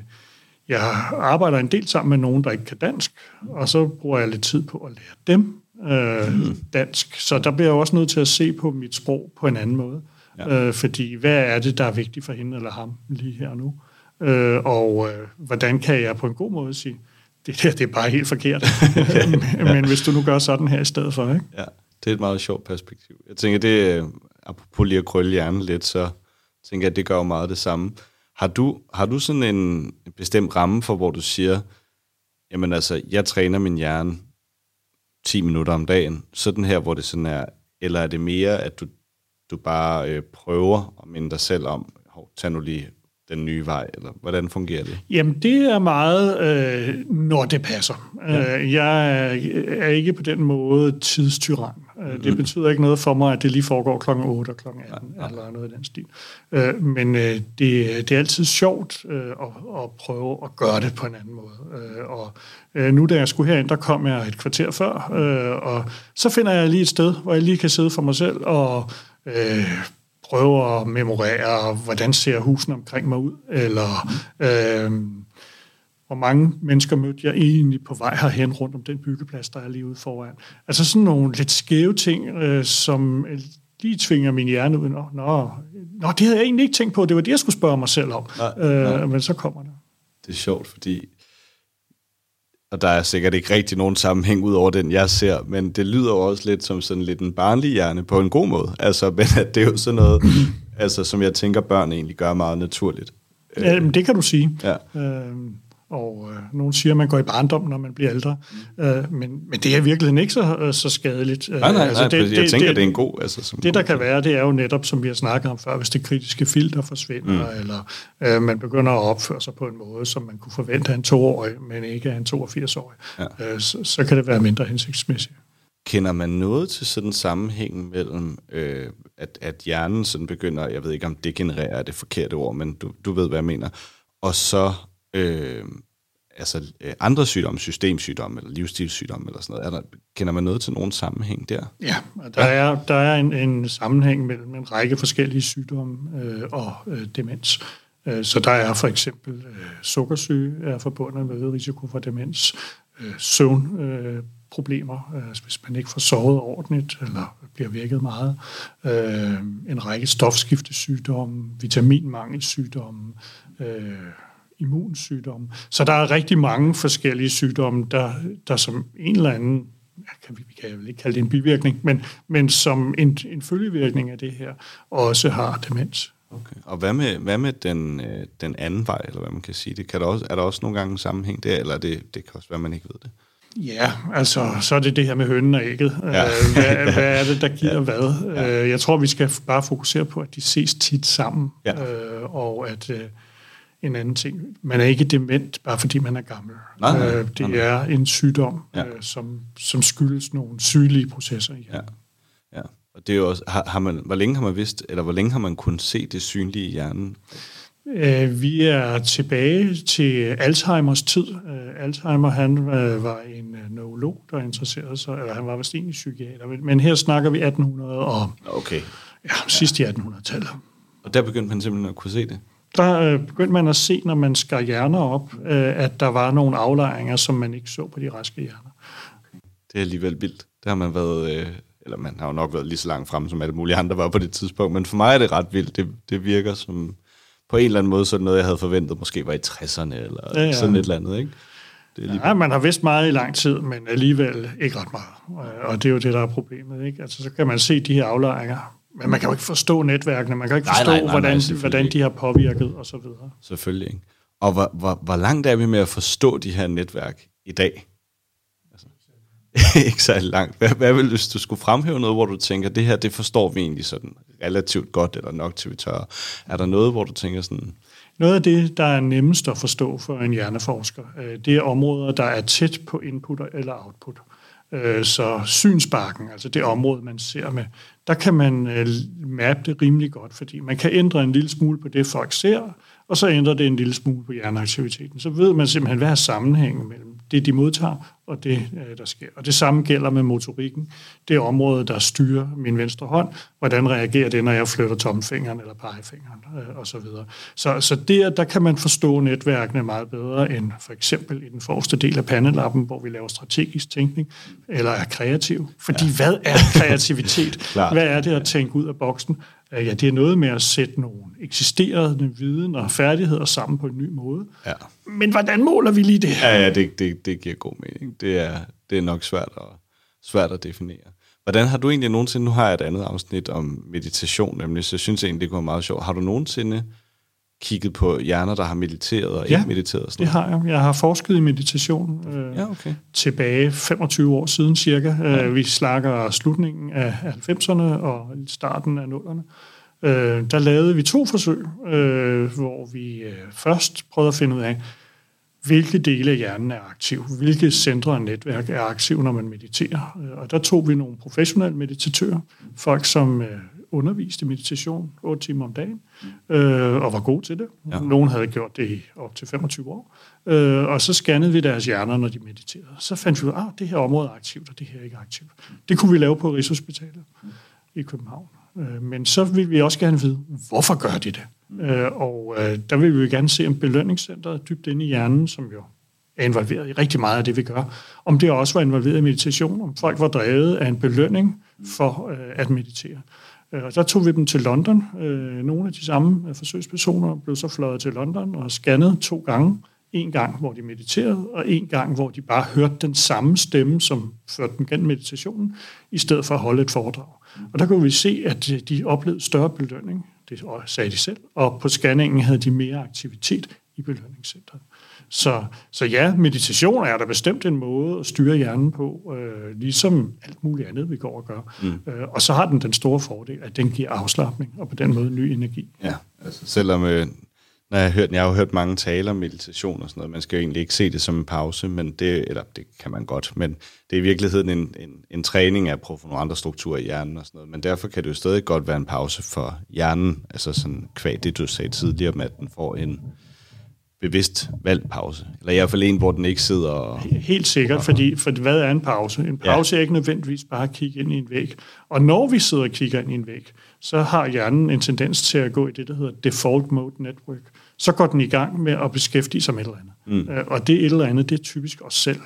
jeg arbejder en del sammen med nogen, der ikke kan dansk, og så bruger jeg lidt tid på at lære dem øh, mm. dansk. Så der bliver jeg også nødt til at se på mit sprog på en anden måde. Ja. Øh, fordi hvad er det, der er vigtigt for hende eller ham lige her nu? Øh, og øh, hvordan kan jeg på en god måde sige, det der det er bare helt forkert. *laughs* men, ja. men hvis du nu gør sådan her i stedet for, ikke? Ja, det er et meget sjovt perspektiv. Jeg tænker, det apropos lige at krølle hjernen lidt, så tænker jeg, at det gør jo meget det samme. Har du, har du sådan en bestemt ramme for, hvor du siger, jamen altså, jeg træner min hjerne 10 minutter om dagen, sådan her, hvor det sådan er, eller er det mere, at du, du bare øh, prøver at minde dig selv om, hov, tag nu lige den nye vej, eller hvordan fungerer det? Jamen, det er meget, øh, når det passer. Ja. Øh, jeg er, ikke på den måde tidstyran. Øh, det betyder ikke noget for mig, at det lige foregår klokken 8 og klokken 18, ja, ja. eller noget i den stil. Øh, men øh, det, det er altid sjovt at, at prøve at gøre det på en anden måde. Og nu da jeg skulle herind, der kom jeg et kvarter før, og så finder jeg lige et sted, hvor jeg lige kan sidde for mig selv og... Prøve at memorere, hvordan ser husene omkring mig ud, eller øh, hvor mange mennesker mødte jeg egentlig på vej herhen rundt om den byggeplads, der er lige ude foran. Altså sådan nogle lidt skæve ting, øh, som lige tvinger min hjerne ud. Nå, nå, nå, det havde jeg egentlig ikke tænkt på. Det var det, jeg skulle spørge mig selv om. Nej, øh, nej. Men så kommer det. Det er sjovt, fordi og der er sikkert ikke rigtig nogen sammenhæng ud over den, jeg ser, men det lyder jo også lidt som sådan lidt en barnlig hjerne på en god måde. Altså, *laughs* men at det er jo sådan noget, altså, som jeg tænker, børn egentlig gør meget naturligt. Ja, men det kan du sige. Ja. Øh, og øh, nogen siger, at man går i barndom, når man bliver ældre. Mm. Øh, men, men det er virkelig ikke så, øh, så skadeligt. Nej, nej, altså, det, jeg det, tænker, det, det er en god... Altså, som det, der kan være, det er jo netop, som vi har snakket om før, hvis det kritiske filter forsvinder, mm. eller øh, man begynder at opføre sig på en måde, som man kunne forvente af en toårig, men ikke af en 82-årig, ja. øh, så, så kan det være mindre hensigtsmæssigt. Kender man noget til sådan en sammenhæng mellem, øh, at, at hjernen sådan begynder, jeg ved ikke om degenerere er det forkerte ord, men du, du ved, hvad jeg mener, og så øh, altså, øh, andre sygdomme, systemsygdomme eller livsstilssygdomme eller sådan noget? Er der, kender man noget til nogen sammenhæng der? Ja, der er, der er en, en sammenhæng mellem en række forskellige sygdomme øh, og øh, demens. Øh, så der er for eksempel øh, sukkersyge er forbundet med risiko for demens, øh, søvnproblemer, øh, øh, hvis man ikke får sovet ordentligt eller bliver vækket meget, øh, en række stofskiftesygdomme, vitaminmangelsygdomme, øh, immunsygdomme. Så der er rigtig mange forskellige sygdomme, der, der som en eller anden, kan vi, vi kan ikke kalde det en bivirkning, men, men som en, en følgevirkning af det her, også har demens. Okay. Og hvad med, hvad med den, øh, den anden vej, eller hvad man kan sige? Det kan der også, er der også nogle gange en sammenhæng der, eller det, det kan også være, man ikke ved det? Ja, altså, så er det det her med hønnen og ægget. Ja. Øh, hvad, hvad er det, der giver *laughs* ja. hvad? Ja. Øh, jeg tror, vi skal bare fokusere på, at de ses tit sammen, ja. og at en anden ting. Man er ikke dement, bare fordi man er gammel. Nej, øh, det nej. er en sygdom, ja. øh, som, som skyldes nogle sygelige processer i hjernen. Ja. ja. Og det er jo også, har, har man, hvor længe har man vidst, eller hvor længe har man kunnet se det synlige i hjernen? Øh, vi er tilbage til Alzheimers tid. Øh, Alzheimer, han øh, var en øh, neurolog, der interesserede sig, eller han var vist egentlig psykiater, men, her snakker vi 1800 og okay. ja, sidst i 1800-tallet. Og der begyndte man simpelthen at kunne se det? Der øh, begyndte man at se, når man skar hjerner op, øh, at der var nogle aflejringer, som man ikke så på de raske hjerner. Det er alligevel vildt. Det har man været, øh, eller man har jo nok været lige så langt frem, som alle mulige andre var på det tidspunkt, men for mig er det ret vildt. Det, det virker som på en eller anden måde sådan noget, jeg havde forventet måske var i 60'erne, eller ja, ja. sådan et eller andet, ikke? Det er. Ja, man har vidst meget i lang tid, men alligevel ikke ret meget. Og det er jo det, der er problemet. Ikke? Altså, så kan man se de her aflejringer men man kan jo ikke forstå netværkene, man kan ikke forstå, nej, nej, hvordan, nej, hvordan de har påvirket og så videre. Selvfølgelig ikke. Og hvor, hvor, hvor langt er vi med at forstå de her netværk i dag? Altså, *laughs* ikke så langt. Hvad, hvad vil hvis du skulle fremhæve noget, hvor du tænker, det her, det forstår vi egentlig sådan relativt godt, eller nok til vi tør. Er der noget, hvor du tænker sådan... Noget af det, der er nemmest at forstå for en hjerneforsker, øh, det er områder, der er tæt på input eller output. Øh, så synsbakken, altså det område, man ser med, der kan man øh, mappe det rimelig godt, fordi man kan ændre en lille smule på det, folk ser, og så ændrer det en lille smule på hjerneaktiviteten. Så ved man simpelthen, hvad er sammenhængen mellem det, de modtager, og det, øh, der sker. Og det samme gælder med motorikken. Det er området, der styrer min venstre hånd. Hvordan reagerer det, når jeg flytter tommelfingeren eller pegefingeren øh, osv. Så, så, så der, der kan man forstå netværkene meget bedre end for eksempel i den forreste del af pandelappen, hvor vi laver strategisk tænkning, eller er kreativ. Fordi ja. hvad er kreativitet? *laughs* hvad er det at tænke ud af boksen? Øh, ja, det er noget med at sætte nogle eksisterende viden og færdigheder sammen på en ny måde. Ja. Men hvordan måler vi lige det? Ja, ja det, det, det giver god mening. Det er, det er nok svært at, svært at definere. Hvordan har du egentlig nogensinde, nu har jeg et andet afsnit om meditation, nemlig, så jeg synes egentlig, det kunne være meget sjovt. Har du nogensinde kigget på hjerner, der har mediteret og Ja, ikke mediteret? Sådan Det har jeg. Jeg har forsket i meditation øh? Ja, okay. tilbage 25 år siden cirka. Ja. Vi slakker slutningen af 90'erne og starten af 0'erne. Øh, der lavede vi to forsøg, øh, hvor vi øh, først prøvede at finde ud af, hvilke dele af hjernen er aktiv, hvilke centre og netværk er aktive, når man mediterer. Øh, Og der tog vi nogle professionelle meditatører, folk som underviste i meditation 8 timer om dagen, øh, og var gode til det. Ja. Nogle havde gjort det i op til 25 år. Øh, og så scannede vi deres hjerner, når de mediterede. Så fandt vi ud af, at det her område er aktivt, og det her er ikke aktivt. Det kunne vi lave på Rigshospitalet i København. Øh, Men så vil vi også gerne vide, hvorfor gør de det? Øh, Og øh, der vil vi gerne se, om belønningscenteret dybt inde i hjernen, som jo er involveret i rigtig meget af det, vi gør, om det også var involveret i meditation, om folk var drevet af en belønning for øh, at meditere. Øh, og der tog vi dem til London. Øh, nogle af de samme øh, forsøgspersoner blev så fløjet til London og scannet to gange. En gang, hvor de mediterede, og en gang, hvor de bare hørte den samme stemme, som førte dem gennem meditationen, i stedet for at holde et foredrag. Og der kunne vi se, at de oplevede større belønning, det sagde de selv, og på scanningen havde de mere aktivitet i belønningscentret. Så, så ja, meditation er der bestemt en måde at styre hjernen på, øh, ligesom alt muligt andet, vi går og gør. Mm. Øh, og så har den den store fordel, at den giver afslappning, og på den måde ny energi. Ja, altså selvom, øh, når jeg, har hørt, jeg har jo hørt mange taler om meditation og sådan noget, man skal jo egentlig ikke se det som en pause, men det, eller det kan man godt, men det er i virkeligheden en, en, en træning af at nogle andre strukturer i hjernen og sådan noget, men derfor kan det jo stadig godt være en pause for hjernen, altså sådan kvæg det, du sagde tidligere med, at den får en bevidst valgt pause, eller i hvert fald en, hvor den ikke sidder og... Helt sikkert, fordi for hvad er en pause? En pause ja. er ikke nødvendigvis bare at kigge ind i en væg. Og når vi sidder og kigger ind i en væg, så har hjernen en tendens til at gå i det, der hedder default mode network. Så går den i gang med at beskæftige sig med et eller andet. Mm. Og det et eller andet, det er typisk os selv.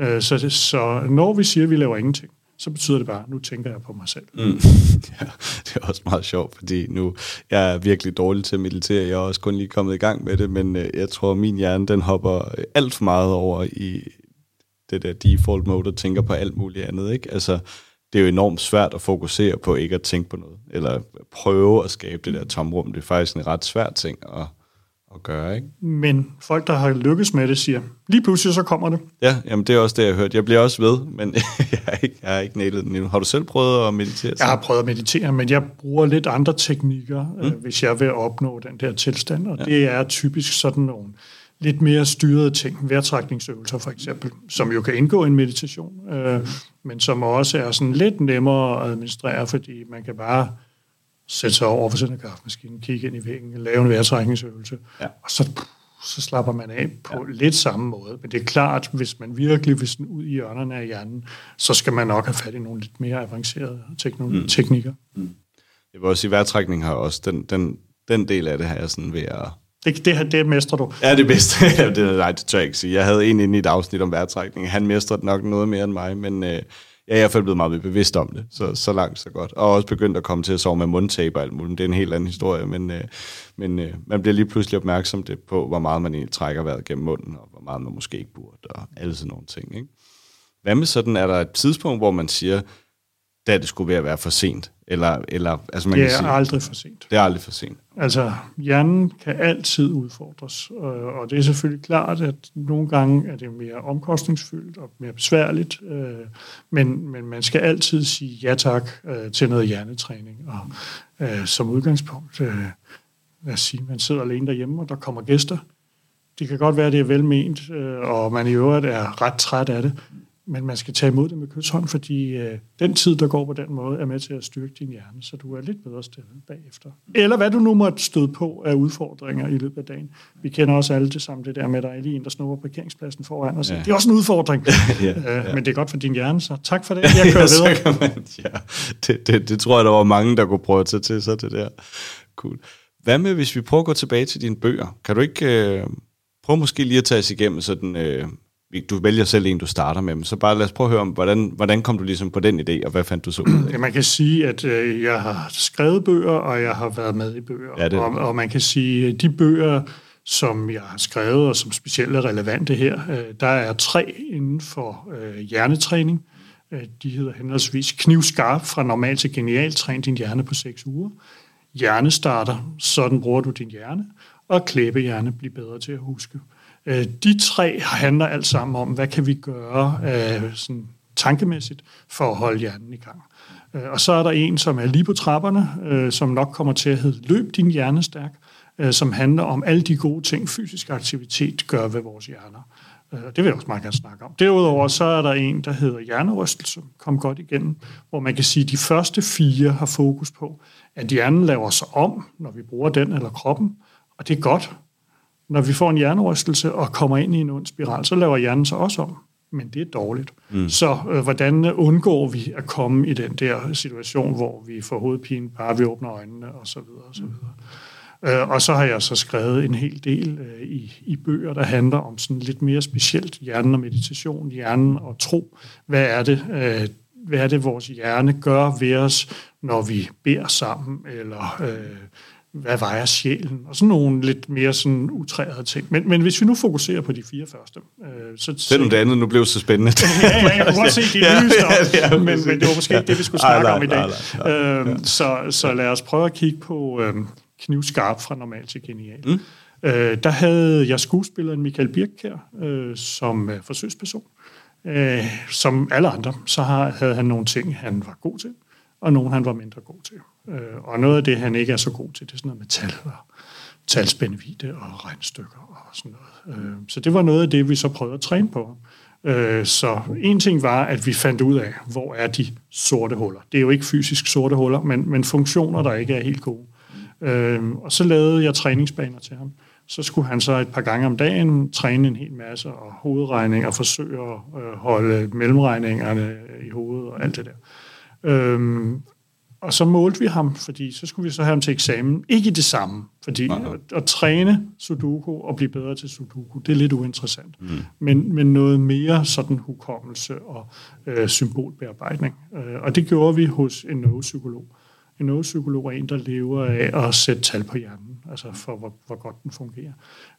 Øh, Så, det, så når vi siger, at vi laver ingenting, så betyder det bare, nu tænker jeg på mig selv. Mm. *laughs* Ja, det er også meget sjovt, fordi nu jeg er virkelig dårlig til at meditere. Jeg er også kun lige kommet i gang med det, men øh, jeg tror, at min hjerne den hopper øh, alt for meget over i det der default mode og tænker på alt muligt andet. Ikke? Altså, det er jo enormt svært at fokusere på ikke at tænke på noget, eller prøve at skabe det der tomrum. Det er faktisk en ret svær ting at, at gøre, ikke? Men folk, der har lykkes med det, siger, lige pludselig så kommer det. Ja, jamen det er også det, jeg har hørt. Jeg bliver også ved, men *laughs* jeg har ikke, jeg har ikke nailet den endnu. Har du selv prøvet at meditere? Jeg har prøvet at meditere, men jeg bruger lidt andre teknikker, mm. øh, hvis jeg vil opnå den der tilstand. Og ja. det er typisk sådan nogle lidt mere styrede ting, vejrtrækningsøvelser for eksempel, som jo kan indgå i en meditation, øh, mm. men som også er sådan lidt nemmere at administrere, fordi man kan bare sætte sig over for sådan en kaffemaskine, kigge ind i væggen, lave en vejrtrækningsøvelse, Ja. og så, så slapper man af på ja. lidt samme måde. Men det er klart, hvis man virkelig vil sådan ud i hjørnerne af hjernen, så skal man nok have fat i nogle lidt mere avancerede tekno- mm. teknikker. Jeg vil også sige, at vejrtrækning har også, den, den, den del af det her er sådan ved at... Det, det, det mestrer du. Ja, det bedste. *laughs* Det, nej, det tør jeg ikke sige. Jeg havde en inde i et afsnit om vejrtrækning. Han mestrer nok noget mere end mig, men øh, jeg er i hvert fald blevet meget bevidst om det. Så, så langt, så godt. Og også begyndt at komme til at sove med mundtape og alt muligt. Det er en helt anden historie, men, øh, men øh, man bliver lige pludselig opmærksom det på, hvor meget man egentlig trækker vejret gennem munden, og hvor meget man måske ikke burde, og alle sådan nogle ting. Ikke? Hvad med sådan, er der et tidspunkt, hvor man siger, da det skulle være at være for sent? Eller, eller altså man Det kan er sige, aldrig for sent. det er aldrig for sent. Altså, hjernen kan altid udfordres, og, og det er selvfølgelig klart, at nogle gange er det mere omkostningsfyldt og mere besværligt, øh, men, men man skal altid sige ja tak øh, til noget hjernetræning, og øh, som udgangspunkt, øh, lad os sige, man sidder alene derhjemme, og der kommer gæster. Det kan godt være, at det er velment, øh, og man i øvrigt er ret træt af det, men man skal tage imod det med kysshånd, fordi øh, den tid, der går på den måde, er med til at styrke din hjerne, så du er lidt bedre stillet bagefter. Eller hvad du nu måtte støde på af udfordringer i løbet af dagen. Vi kender også alle det samme, det der med, at der er lige en, der snupper parkeringspladsen foran os. Ja. Det er også en udfordring, *laughs* Ja, ja, ja. Men det er godt for din hjerne, så tak for det. *laughs* Jeg kører ja, videre. man, ja. Det, det, det tror jeg, der var mange, der kunne prøve at tage til sig, det der. Cool. Hvad med, hvis vi prøver at gå tilbage til dine bøger? Kan du ikke øh, prøve måske lige at tage os igennem sådan... Øh, du vælger selv en, du starter med, så bare lad os prøve at høre om, hvordan, hvordan kom du ligesom på den idé, og hvad fandt du så ud af? Ja, man kan sige, at øh, jeg har skrevet bøger, og jeg har været med i bøger. Ja, det og, og man kan sige, at de bøger, som jeg har skrevet, og som specielt er relevante her, øh, der er tre inden for øh, hjernetræning. Øh, de hedder henholdsvis Knivskarp fra normal til genial, træn din hjerne på seks uger. hjernestarter, sådan bruger du din hjerne, og klæbehjerne bliver bedre til at huske. Øh, Øh, de tre handler alt sammen om, hvad kan vi gøre øh, sådan tankemæssigt for at holde hjernen i gang. Øh, og så er der en, som er lige på trapperne, som nok kommer til at hedde Løb din hjerne stærk, som handler om alle de gode ting, fysisk aktivitet gør ved vores hjerner. Det vil jeg også meget gerne snakke om. Derudover så er der en, der hedder hjernerystelse, kom godt igennem, hvor man kan sige, at de første fire har fokus på, at hjernen laver sig om, når vi bruger den eller kroppen, og det er godt. Når vi får en hjernerystelse og kommer ind i en ond spiral, så laver hjernen sig også om men det er dårligt. Mm. Så øh, hvordan undgår vi at komme i den der situation, hvor vi får hovedpine, bare vi åbner øjnene, og så videre, og så videre. Mm. Øh, og så har jeg så skrevet en hel del øh, i, i bøger, der handler om sådan lidt mere specielt hjernen og meditation, hjernen og tro. Hvad er det, øh, hvad er det vores hjerne gør ved os, når vi beder sammen, eller... Øh, hvad vejer sjælen, og sådan nogle lidt mere sådan utrærede ting. Men, men hvis vi nu fokuserer på de fire første... Øh, så, Selvom det andet nu blev så spændende. ja, ja, jeg kunne godt se, de *laughs* ja, lyste ja, ja, men, men det var måske ikke det, vi skulle snakke om i dag. Øh, så, så lad os prøve at kigge på øh, knivskarp fra normal til genial. Mm. Øh, der havde jeg skuespilleren Michael Birkær øh, som øh, forsøgsperson. Øh, som alle andre, så har, havde han nogle ting, han var god til og nogle han var mindre god til. Øh, og noget af det, han ikke er så god til, det er sådan noget med tal og talspændvidde og regnstykker og sådan noget. Øh, så det var noget af det, vi så prøvede at træne på. Øh, så en ting var, at vi fandt ud af, hvor er de sorte huller. Det er jo ikke fysisk sorte huller, men, men funktioner, der ikke er helt gode. Øh, og så lavede jeg træningsbaner til ham. Så skulle han så et par gange om dagen træne en hel masse og hovedregning og forsøge at øh, holde mellemregningerne i hovedet og alt det der. Øhm, og så målte vi ham, fordi så skulle vi så have ham til eksamen. Ikke det samme, fordi at, at træne sudoku og blive bedre til sudoku, det er lidt uinteressant. Mm. Men, men noget mere sådan hukommelse og øh, symbolbearbejdning. Øh, og det gjorde vi hos en neuropsykolog. En neuropsykolog er en, der lever af at sætte tal på hjernen, altså for hvor, hvor godt den fungerer.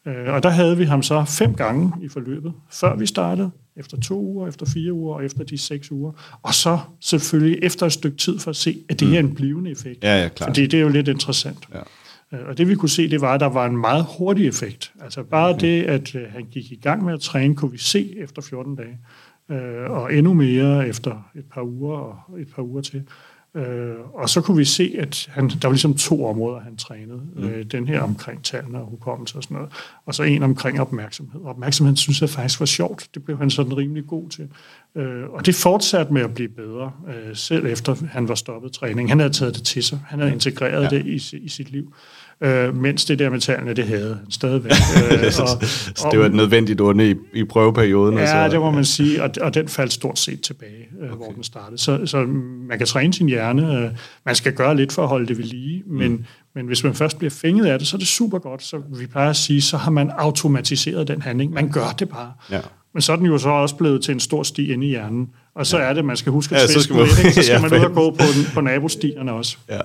Øh, og der havde vi ham så fem gange i forløbet, før vi startede, efter to uger, efter fire uger og efter de seks uger. Og så selvfølgelig efter et stykke tid for at se, at det her er en blivende effekt. Ja, ja, klart. Fordi det er jo lidt interessant. Ja. Øh, og det vi kunne se, det var, at der var en meget hurtig effekt. Altså bare mm. det, at øh, han gik i gang med at træne, kunne vi se efter 14 dage. Og endnu mere efter et par uger og et par uger til. Øh, og så kunne vi se, at han, der var ligesom to områder, han trænede. Mm. Øh, den her omkring tallene og hukommelse og sådan noget. Og så en omkring opmærksomhed. Og opmærksomhed synes jeg faktisk var sjovt. Det blev han sådan rimelig god til. Øh, og det fortsatte med at blive bedre, øh, selv efter han var stoppet træning. Han havde taget det til sig. Han havde integreret ja. det i, i sit liv øh, mens det der med tallene, det havde han stadigvæk. *laughs* Øh, og, så det var et nødvendigt onde i, i prøveperioden? Ja, så, det må man sige, og, og den faldt stort set tilbage, øh, okay. hvor den startede. Så, så man kan træne sin hjerne, øh, man skal gøre lidt for at holde det ved lige, men, mm. men hvis man først bliver fænget af det, så er det super godt. Så vi plejer at sige, så har man automatiseret den handling. Man gør det bare. Ja. Men så er den jo så også blevet til en stor sti inde i hjernen. Og så er det, man skal huske at ja, så skal man, lidt, så skal *laughs* ja, man ud og gå på, på nabostierne også. Ja.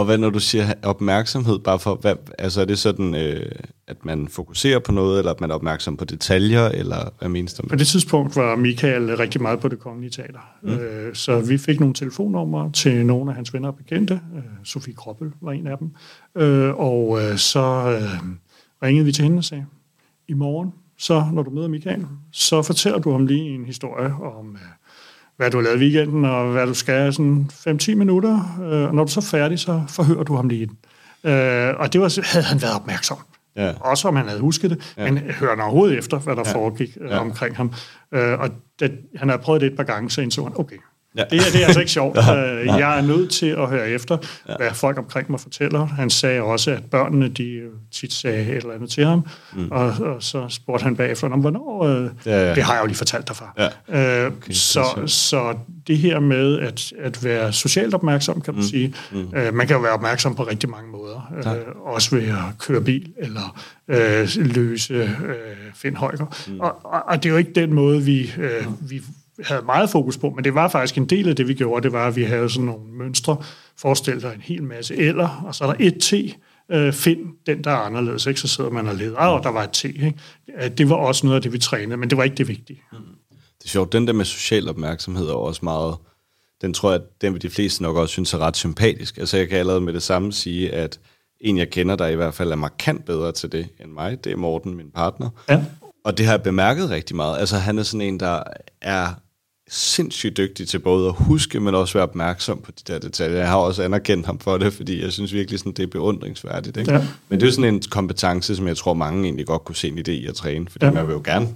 Og hvad når du siger opmærksomhed, bare for, hvad, altså er det sådan, øh, at man fokuserer på noget, eller at man er opmærksom på detaljer, eller hvad menes der med? På det tidspunkt var Michael rigtig meget på det kongelige teater. Mm. Øh, så vi fik nogle telefonnumre til nogle af hans venner og bekendte. Øh, Sofie Kroppel var en af dem. Øh, og øh, så øh, ringede vi til hende og sagde, i morgen, så når du møder Michael, så fortæller du ham lige en historie om... Øh, hvad du har lavet i weekenden, og hvad du skal, sådan 5-10 minutter. Øh, og når du så er færdig, så forhører du ham lige. Øh, og det var, havde han været opmærksom. Ja. Også om han havde husket det, ja. men hører han overhovedet efter, hvad der ja. foregik øh, ja. omkring ham. Øh, og det, han havde prøvet det et par gange, så indså han, okay, Ja. Det, det er altså ikke sjovt. *laughs* ja. Øh, jeg er nødt til at høre efter, ja. hvad folk omkring mig fortæller. Han sagde også, at børnene de tit sagde et eller andet til ham, mm. og, og så spurgte han bagefter, om hvornår, øh, ja, ja. det har jeg jo lige fortalt dig far. Ja. Øh, okay, så, så det her med at, at være socialt opmærksom, kan man mm. sige, mm. Øh, man kan jo være opmærksom på rigtig mange måder. Ja. Øh, også ved at køre bil, eller øh, løse øh, Finn Højger. Mm. Og, og, og det er jo ikke den måde, vi, øh, vi havde meget fokus på, men det var faktisk en del af det, vi gjorde, det var, at vi havde sådan nogle mønstre, forestil dig en hel masse eller, og så er der et T, øh, find den, der er anderledes, ikke? så sidder man og leder, og der var et T. Ikke? Det var også noget af det, vi trænede, men det var ikke det vigtige. Mm. Det er sjovt, den der med social opmærksomhed er også meget, den tror jeg, den vil de fleste nok også synes er ret sympatisk. Altså jeg kan allerede med det samme sige, at en jeg kender, der i hvert fald er markant bedre til det end mig, det er Morten, min partner. Ja. Og det har jeg bemærket rigtig meget. Altså han er sådan en, der er sindssygt dygtig til både at huske, men også være opmærksom på de der detaljer. Jeg har også anerkendt ham for det, fordi jeg synes virkelig, sådan, det er beundringsværdigt. Ikke? Ja. Men det er sådan en kompetence, som jeg tror, mange egentlig godt kunne se en idé i at træne, fordi ja. man vil jo gerne,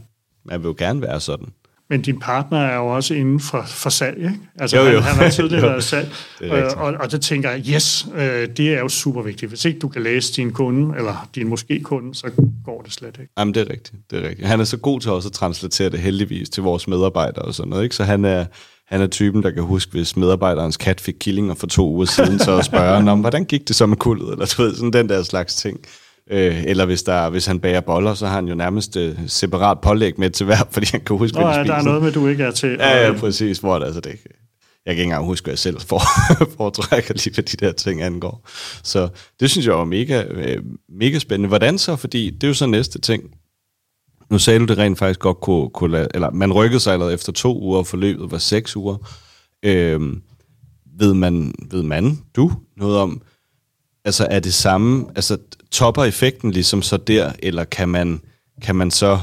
man vil jo gerne være sådan. Men din partner er jo også inden for, for salg, ikke? Altså, Jo, jo. Han, han har tidligere *laughs* været salg, det øh, og, og det tænker jeg, yes, øh, det er jo super vigtigt. Hvis ikke du kan læse din kunde, eller din måske kunde, så går det slet ikke. Jamen, det er rigtigt. Det er rigtigt. Han er så god til også at translatere det heldigvis til vores medarbejdere og sådan noget. Ikke? Så han er, han er typen, der kan huske, hvis medarbejderens kat fik killinger for to uger siden, så *laughs* at spørge, om hvordan gik det så med kuldet? Eller du ved, sådan den der slags ting. Øh, eller hvis, der, hvis han bager boller, så har han jo nærmest øh, separat pålæg med til hver, *laughs* fordi han kan huske, Nå, de ja, der er noget med, du ikke er til. Ja, ja, præcis. Hvor det, altså det, jeg kan ikke engang huske, hvad jeg selv for, *laughs* foretrækker lige, hvad de der ting angår. Så det synes jeg var mega, øh, mega spændende. Hvordan så? Fordi det er jo så næste ting. Nu sagde du, det rent faktisk godt kunne, kunne lade, eller man rykkede sig allerede efter to uger, og forløbet var seks uger. Øhm, ved man, ved man, du, noget om, altså er det samme, altså topper effekten ligesom så der, eller kan man, kan man så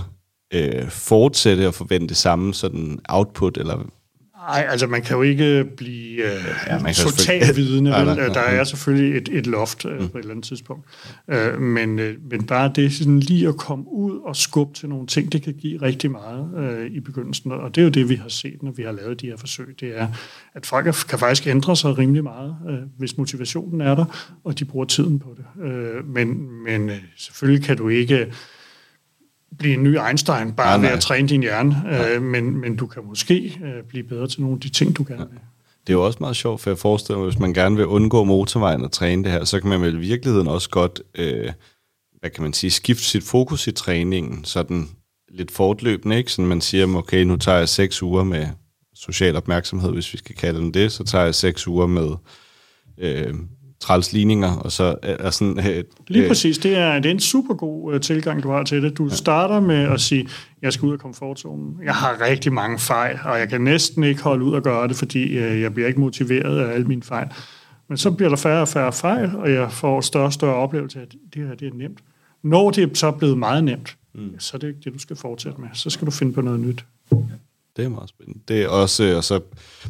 øh, fortsætte og forvente samme sådan output, eller Nej, altså man kan jo ikke blive øh, Ja, man kan totalt. *laughs* Nej, vel? nej, nej, Der er selvfølgelig et, et loft øh, på et eller andet tidspunkt. Øh, men, øh, men bare det sådan lige at komme ud og skubbe til nogle ting, det kan give rigtig meget øh, i begyndelsen. Og det er jo det, vi har set, når vi har lavet de her forsøg. Det er, at folk er- kan faktisk ændre sig rimelig meget, øh, hvis motivationen er der, og de bruger tiden på det. Øh, men men øh, selvfølgelig kan du ikke blive en ny Einstein bare Nej, ved nej. at træne din hjerne, øh, men, men du kan måske øh, blive bedre til nogle af de ting, du gerne vil. Det er jo også meget sjovt, for jeg forestiller mig, hvis man gerne vil undgå motorvejen og træne det her, så kan man vel i virkeligheden også godt, øh, hvad kan man sige, skifte sit fokus i træningen, sådan lidt fortløbende, ikke? Sådan man siger, okay, nu tager jeg seks uger med social opmærksomhed, hvis vi skal kalde den det, så tager jeg seks uger med øh, træls ligninger, og så er sådan... Øh, Lige øh, præcis, det er, det er en super god øh, tilgang, du har til det. Du ja. starter med at sige, jeg skal ud af komfortzonen. Jeg har rigtig mange fejl, og jeg kan næsten ikke holde ud og gøre det, fordi øh, jeg bliver ikke motiveret af alle mine fejl. Men så bliver der færre og færre fejl, og jeg får større og større oplevelse af, at det her det er nemt. Når det er så blevet meget nemt, mm. så er det ikke det, du skal fortsætte med. Så skal du finde på noget nyt. Det er meget spændende. Det er også, og så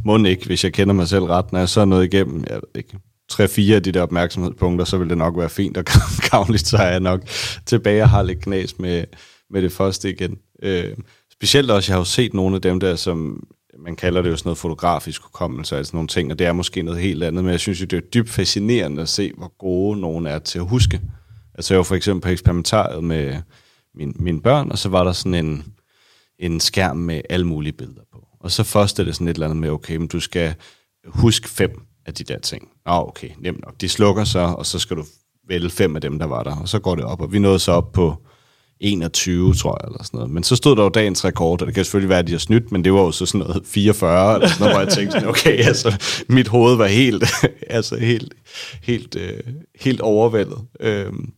må ikke, hvis jeg kender mig selv ret, når jeg så er noget igennem, jeg ved ikke, tre-fire af de der opmærksomhedspunkter, så vil det nok være fint og gavnligt, så er jeg nok tilbage og har lidt knas med, med det første igen. Øh, specielt også, jeg har jo set nogle af dem der, som man kalder det jo sådan noget fotografisk hukommelse, altså nogle ting, og det er måske noget helt andet, men jeg synes jo, det er dybt fascinerende at se, hvor gode nogen er til at huske. Altså jeg var for eksempel på eksperimentariet med min, mine børn, og så var der sådan en, en skærm med alle mulige billeder på. Og så først er det sådan et eller andet med, okay, men du skal huske fem af de der ting. Nå, okay, nemt nok. De slukker så, og så skal du vælge fem af dem, der var der. Og så går det op, og vi nåede så op på 21, tror jeg, eller sådan noget. Men så stod der jo dagens rekord, og det kan selvfølgelig være, at de har snydt, men det var jo så sådan noget 44, eller sådan noget, hvor jeg tænkte sådan, okay, *laughs* altså, mit hoved var helt, *laughs* altså helt, helt, øh, helt overvældet. Øhm,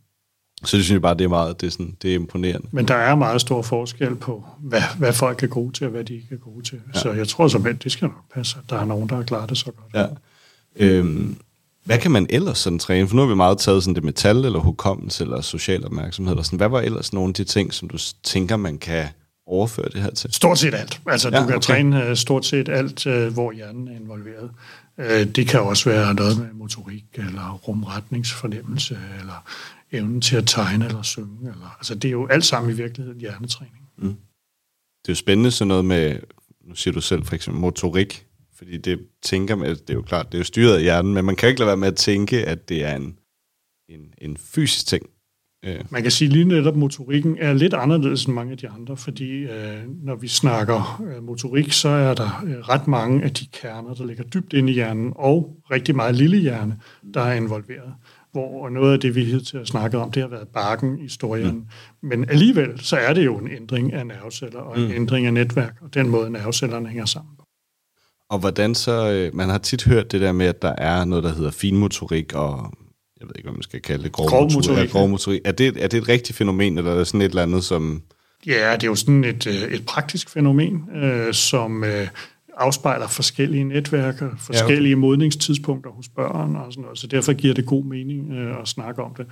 så det synes jeg bare, det er meget, det er, sådan, det er imponerende. Men der er meget stor forskel på, hvad, hvad folk er gode til, og hvad de ikke er gode til. Ja. Så jeg tror som det skal nok passe, at der er nogen, der har klaret det så godt. Ja. Øhm, hvad kan man ellers sådan træne? For nu har vi meget taget sådan det metal, eller hukommelse, eller social opmærksomhed. Eller sådan. Hvad var ellers nogle af de ting, som du tænker, man kan overføre det her til? Stort set alt. Altså, ja, du kan okay. træne øh, stort set alt, øh, hvor hjernen er involveret. Øh, Det kan også være noget med motorik, eller rumretningsfornemmelse, eller evnen til at tegne eller synge. Eller, altså, det er jo alt sammen i virkeligheden hjernetræning. Det er jo spændende sådan noget med, nu siger du selv for eksempel motorik, fordi det tænker man, det er jo klart, det er jo styret af hjernen, men man kan ikke lade være med at tænke, at det er en, en, en fysisk ting. Øh, Man kan sige lige netop, motorikken er lidt anderledes end mange af de andre, fordi øh, når vi snakker øh, motorik, så er der øh, ret mange af de kerner, der ligger dybt inde i hjernen, og rigtig meget lille hjerne, der er involveret. Hvor noget af det, vi hidtil har snakket om, det har været barken i storhjernen. Mm. Men alligevel, så er det jo en ændring af nerveceller, og en mm. ændring af netværk, og den måde, nervecellerne hænger sammen på. Og hvordan så, øh, man har tit hørt det der med, at der er noget, der hedder finmotorik, og jeg ved ikke, hvad man skal kalde det, grov, Grov motorik. motorik, Ja, ja. grov motorik. Er, det, er det et rigtigt fænomen, eller er det sådan et eller andet, som... Ja, det er jo sådan et, øh, et praktisk fænomen, øh, som øh, afspejler forskellige netværk og forskellige ja, okay. modningstidspunkter hos børn og sådan noget, så derfor giver det god mening øh, at snakke om det.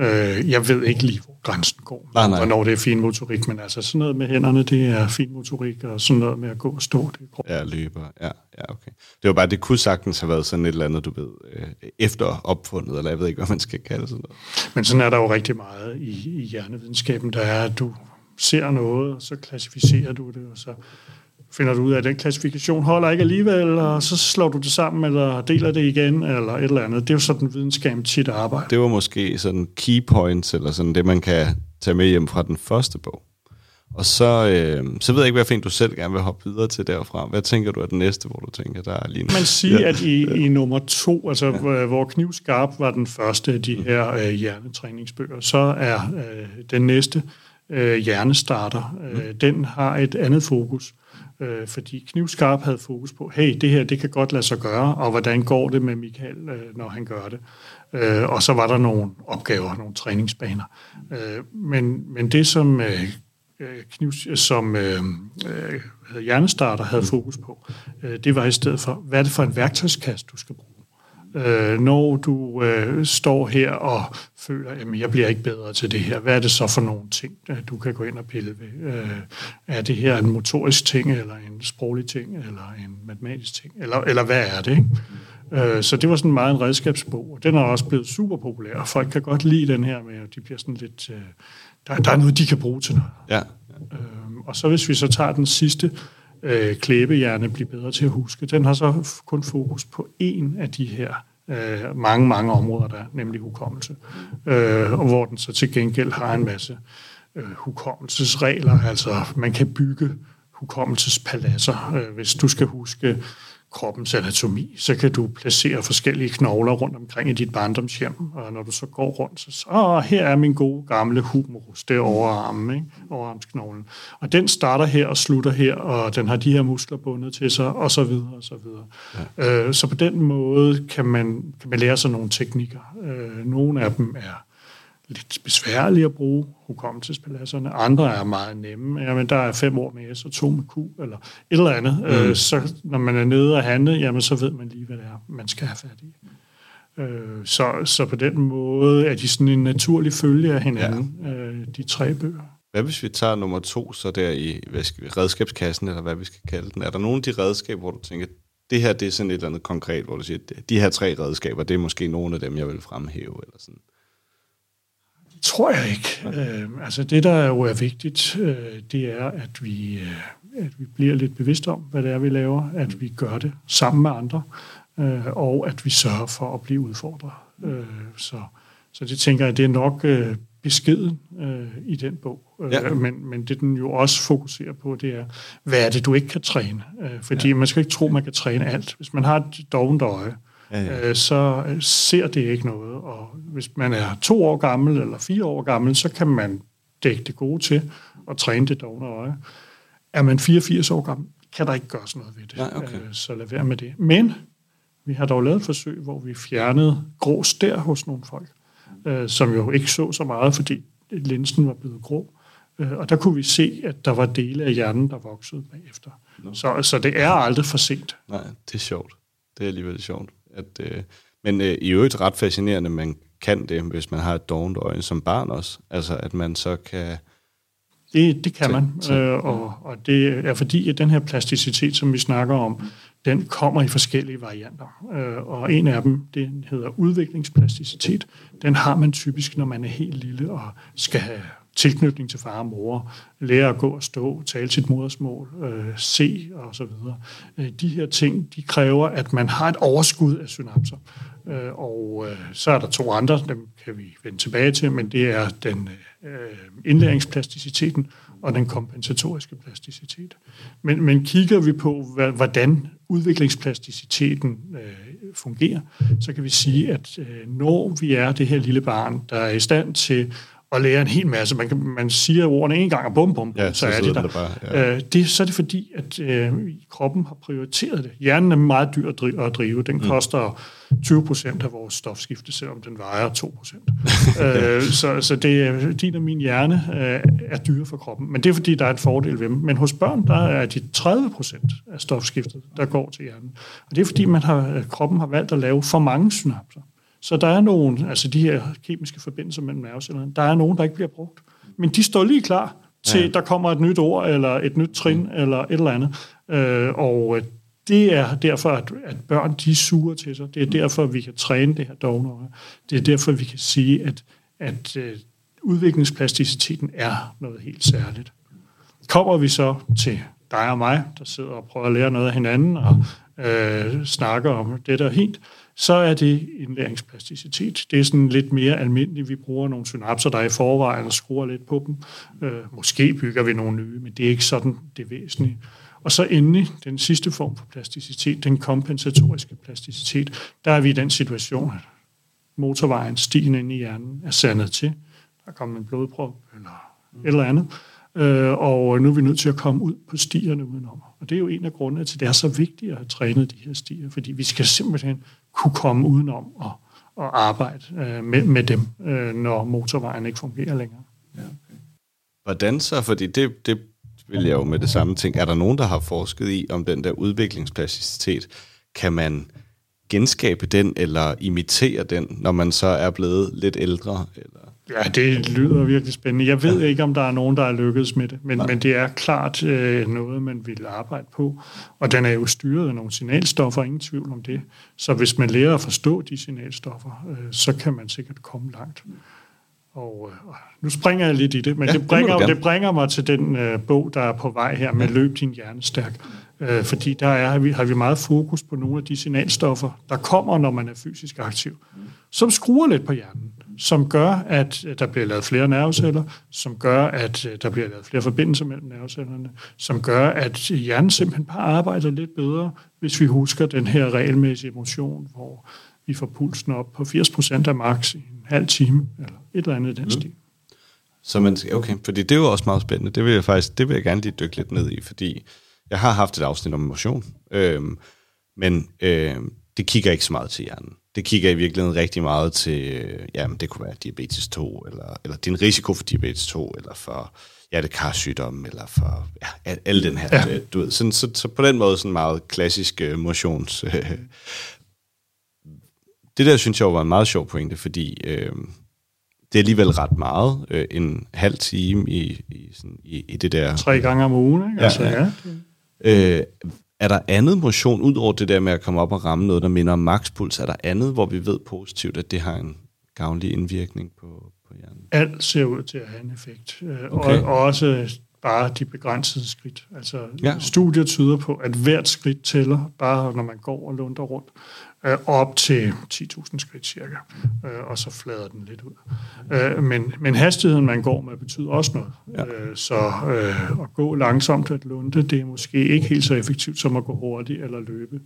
Øh, jeg ved ikke lige, hvor grænsen går, nej, nej. hvornår det er fin motorik, men altså sådan noget med hænderne, det er fin motorik, og sådan noget med at gå og stå, det er Ja, løber, ja, ja, okay. Det var bare, det kunne sagtens have været sådan et eller andet, du ved, øh, efter opfundet, eller jeg ved ikke, hvad man skal kalde sådan noget. Men sådan er der jo rigtig meget i, i hjernevidenskaben, der er, at du ser noget, og så klassificerer du det, og så finder du ud af, at den klassifikation holder ikke alligevel, og så slår du det sammen, eller deler det igen, eller et eller andet. Det er jo sådan, videnskaben tit arbejder. Det var måske sådan key points, eller sådan det, man kan tage med hjem fra den første bog. Og så, øh, så ved jeg ikke, hvad fint du selv gerne vil hoppe videre til derfra. Hvad tænker du er den næste, hvor du tænker, der er lige Man siger, ja. at i, i nummer to, altså ja. hvor Knivskarp var den første af de mm. her øh, hjernetræningsbøger, så er øh, den næste øh, hjernestarter. Øh, mm. Den har et andet fokus øh, fordi Knivskarp havde fokus på, hey, det her, det kan godt lade sig gøre, og hvordan går det med Michael, øh, når han gør det. Øh, og så var der nogle opgaver, nogle træningsbaner. Øh, men, men det, som, øh, øh Knivs, som øh, øh, hjernestarter havde fokus på, øh, det var i stedet for, hvad er det for en værktøjskasse, du skal bruge? Øh, når du øh, står her og føler, at jeg bliver ikke bedre til det her, hvad er det så for nogle ting, du kan gå ind og pille ved? Øh, er det her en motorisk ting, eller en sproglig ting, eller en matematisk ting, eller, eller hvad er det? Ikke? Øh, så det var sådan meget en redskabsbog, og den er også blevet super populær, og folk kan godt lide den her med, at de bliver sådan lidt... Øh, der, der er noget, de kan bruge til noget. Ja. Øh, og så hvis vi så tager den sidste, øh, Øh, klæbehjerne blive bedre til at huske. Den har så kun fokus på en af de her øh, mange, mange områder, der nemlig hukommelse. Øh, og hvor den så til gengæld har en masse øh, hukommelsesregler, altså man kan bygge hukommelsespaladser. Øh, hvis du skal huske kroppens anatomi, så kan du placere forskellige knogler rundt omkring i dit barndomshjem, og når du så går rundt, så åh, her er min gode gamle humerus, det er overarmen, ikke? overarmsknoglen. Og den starter her og slutter her, og den har de her muskler bundet til sig, og så videre, og så videre. Ja. Øh, så på den måde kan man, kan man lære sig nogle teknikker. Øh, nogle af dem er lidt besværlige at bruge, hukommelsespaladserne. Andre er meget nemme. Jamen, der er fem år med S og to med Q, eller et eller andet. Mm. Øh, så når man er nede og handle, jamen, så ved man lige, hvad det er, man skal have fat i. Øh, så, så på den måde er de sådan en naturlig følge af hinanden, ja. øh, de tre bøger. Hvad hvis vi tager nummer to, så der i hvad skal vi, redskabskassen, eller hvad vi skal kalde den? Er der nogle af de redskaber, hvor du tænker, det her det er sådan et eller andet konkret, hvor du siger, de her tre redskaber, det er måske nogle af dem, jeg vil fremhæve, eller sådan? Tror jeg ikke. Øh, altså det, der jo er vigtigt, øh, det er, at vi, øh, at vi bliver lidt bevidste om, hvad det er, vi laver, at vi gør det sammen med andre, øh, og at vi sørger for at blive udfordret. Øh, så, så det tænker jeg, det er nok øh, beskeden øh, i den bog. Øh, ja. men, men det, den jo også fokuserer på, det er, hvad er det, du ikke kan træne? Øh, fordi ja. man skal ikke tro, man kan træne alt. Hvis man har et dovent øje, ja, ja. Øh, så øh, ser det ikke noget. Og hvis man er to år gammel eller fire år gammel, så kan man dække det gode til og træne det dogne øje. Er man 84 år gammel, kan der ikke gøres noget ved det. Ja, okay. Øh, så lad være med det. Men vi har dog lavet et forsøg, hvor vi fjernede grå stær hos nogle folk, som jo ikke så så meget, fordi linsen var blevet grå. Og der kunne vi se, at der var dele af hjernen, der voksede bagefter. No. Så, så det er aldrig for sent. Nej, det er sjovt. Det er alligevel sjovt. At, øh, men øh, i øvrigt ret fascinerende, man kan det, hvis man har et dovent øje som barn også. Altså, at man så kan... Det, det kan man, øh, og, og det er fordi, at den her plasticitet, som vi snakker om, den kommer i forskellige varianter. Øh, og en af dem, det hedder udviklingsplasticitet. Den har man typisk, når man er helt lille og skal have tilknytning til far og mor, lære at gå og stå, tale sit modersmål, øh, se og så videre. Øh, de her ting, de kræver, at man har et overskud af synapser. Øh, og øh, så er der to andre, dem kan vi vende tilbage til, men det er den øh, indlæringsplasticiteten og den kompensatoriske plasticitet. Men, men kigger vi på, hvordan udviklingsplasticiteten øh, fungerer, så kan vi sige, at øh, når vi er det her lille barn, der er i stand til og lærer en hel masse. Man, kan, man siger ordene en gang, og bum, bum, Ja, så, så er de der. der bare, ja. Øh, det, så er det fordi, at øh, kroppen har prioriteret det. Hjernen er meget dyr at drive. At drive. Den koster 20 procent af vores stofskifte, selvom den vejer 2 procent. *laughs* øh, så, så det er, din og min hjerne øh, er dyre for kroppen. Men det er fordi, der er en fordel ved dem. Men hos børn, der er de 30 procent af stofskiftet, der går til hjernen. Og det er fordi, man har, at kroppen har valgt at lave for mange synapser. Så der er nogle, altså de her kemiske forbindelser mellem nervecellerne, der er nogen, der ikke bliver brugt. Men de står lige klar til, ja. der kommer et nyt ord, eller et nyt trin, mm. eller et eller andet. Øh, og øh, det er derfor, at, at børn, de suger til sig. Det er derfor, vi kan træne det her dognøje. Det er derfor, vi kan sige, at, at øh, udviklingsplasticiteten er noget helt særligt. Kommer vi så til dig og mig, der sidder og prøver at lære noget af hinanden, og øh, snakker om det der er helt, så er det indlæringsplasticitet. Det er sådan lidt mere almindeligt. Vi bruger nogle synapser, der er i forvejen, og skruer lidt på dem. Øh, måske bygger vi nogle nye, men det er ikke sådan det væsentlige. Og så endelig den sidste form for plasticitet, den kompensatoriske plasticitet. Der er vi i den situation, at motorvejen, stien ind i hjernen, er sandet til. Der kommer en blodprop eller et eller andet. Øh, og nu er vi nødt til at komme ud på stierne udenom. Og det er jo en af grundene til, at det er så vigtigt at have trænet de her stier, fordi vi skal simpelthen kunne komme udenom og, og arbejde øh, med, med dem, øh, når motorvejen ikke fungerer længere. Ja, okay. Hvordan så? Fordi det, det vil jeg jo med det samme ting. Er der nogen, der har forsket i, om den der udviklingsplasticitet, kan man genskabe den eller imitere den, når man så er blevet lidt ældre? Eller? Ja, det lyder virkelig spændende. Jeg ved ikke, om der er nogen, der er lykkedes med det, men, men det er klart øh, noget, man vil arbejde på. Og den er jo styret af nogle signalstoffer, ingen tvivl om det. Så hvis man lærer at forstå de signalstoffer, øh, så kan man sikkert komme langt. Og øh, nu springer jeg lidt i det, men ja, det, bringer, det, det bringer mig til den øh, bog, der er på vej her med Løb din hjerne stærk. Øh, fordi der er, har, vi, har vi meget fokus på nogle af de signalstoffer, der kommer, når man er fysisk aktiv, som skruer lidt på hjernen, som gør, at der bliver lavet flere nerveceller, som gør, at øh, der bliver lavet flere forbindelser mellem nervecellerne, som gør, at hjernen simpelthen bare arbejder lidt bedre, hvis vi husker den her regelmæssige emotion, hvor vi får pulsen op på 80% af max i en halv time, eller et eller andet i den mm. stil. Så man, okay, fordi det er jo også meget spændende. Det vil jeg faktisk, det vil jeg gerne lige dykke lidt ned i, fordi jeg har haft et afsnit om emotion, øhm, men øhm, det kigger ikke så meget til hjernen. Det kigger i virkeligheden rigtig meget til, øh, jamen det kunne være diabetes 2, eller, eller din risiko for diabetes 2, eller for hjertekarsygdom, eller for ja, al den her, ja. du ved. Sådan, så, så på den måde sådan meget klassisk øh, motions... Øh, det der synes jeg var en meget sjov pointe, fordi øh, det er alligevel ret meget, øh, en halv time i, i, sådan, i, i det der... Tre gange om ugen, ikke? Ja, altså, ja. Øh, er der andet motion, ud over det der med at komme op og ramme noget, der minder om makspuls? Er der andet, hvor vi ved positivt, at det har en gavnlig indvirkning på, på hjernen? Alt ser ud til at have en effekt. Øh, okay. Og, og også bare de begrænsede skridt. Altså, ja. studier tyder på, at hvert skridt tæller, bare når man går og lunder rundt øh, op til 10.000 skridt cirka, øh, og så flader den lidt ud. Øh, men, men hastigheden, man går med, betyder også noget. Ja. Øh, så øh, at gå langsomt at lunde, det er måske ikke helt så effektivt som at gå hurtigt eller løbe.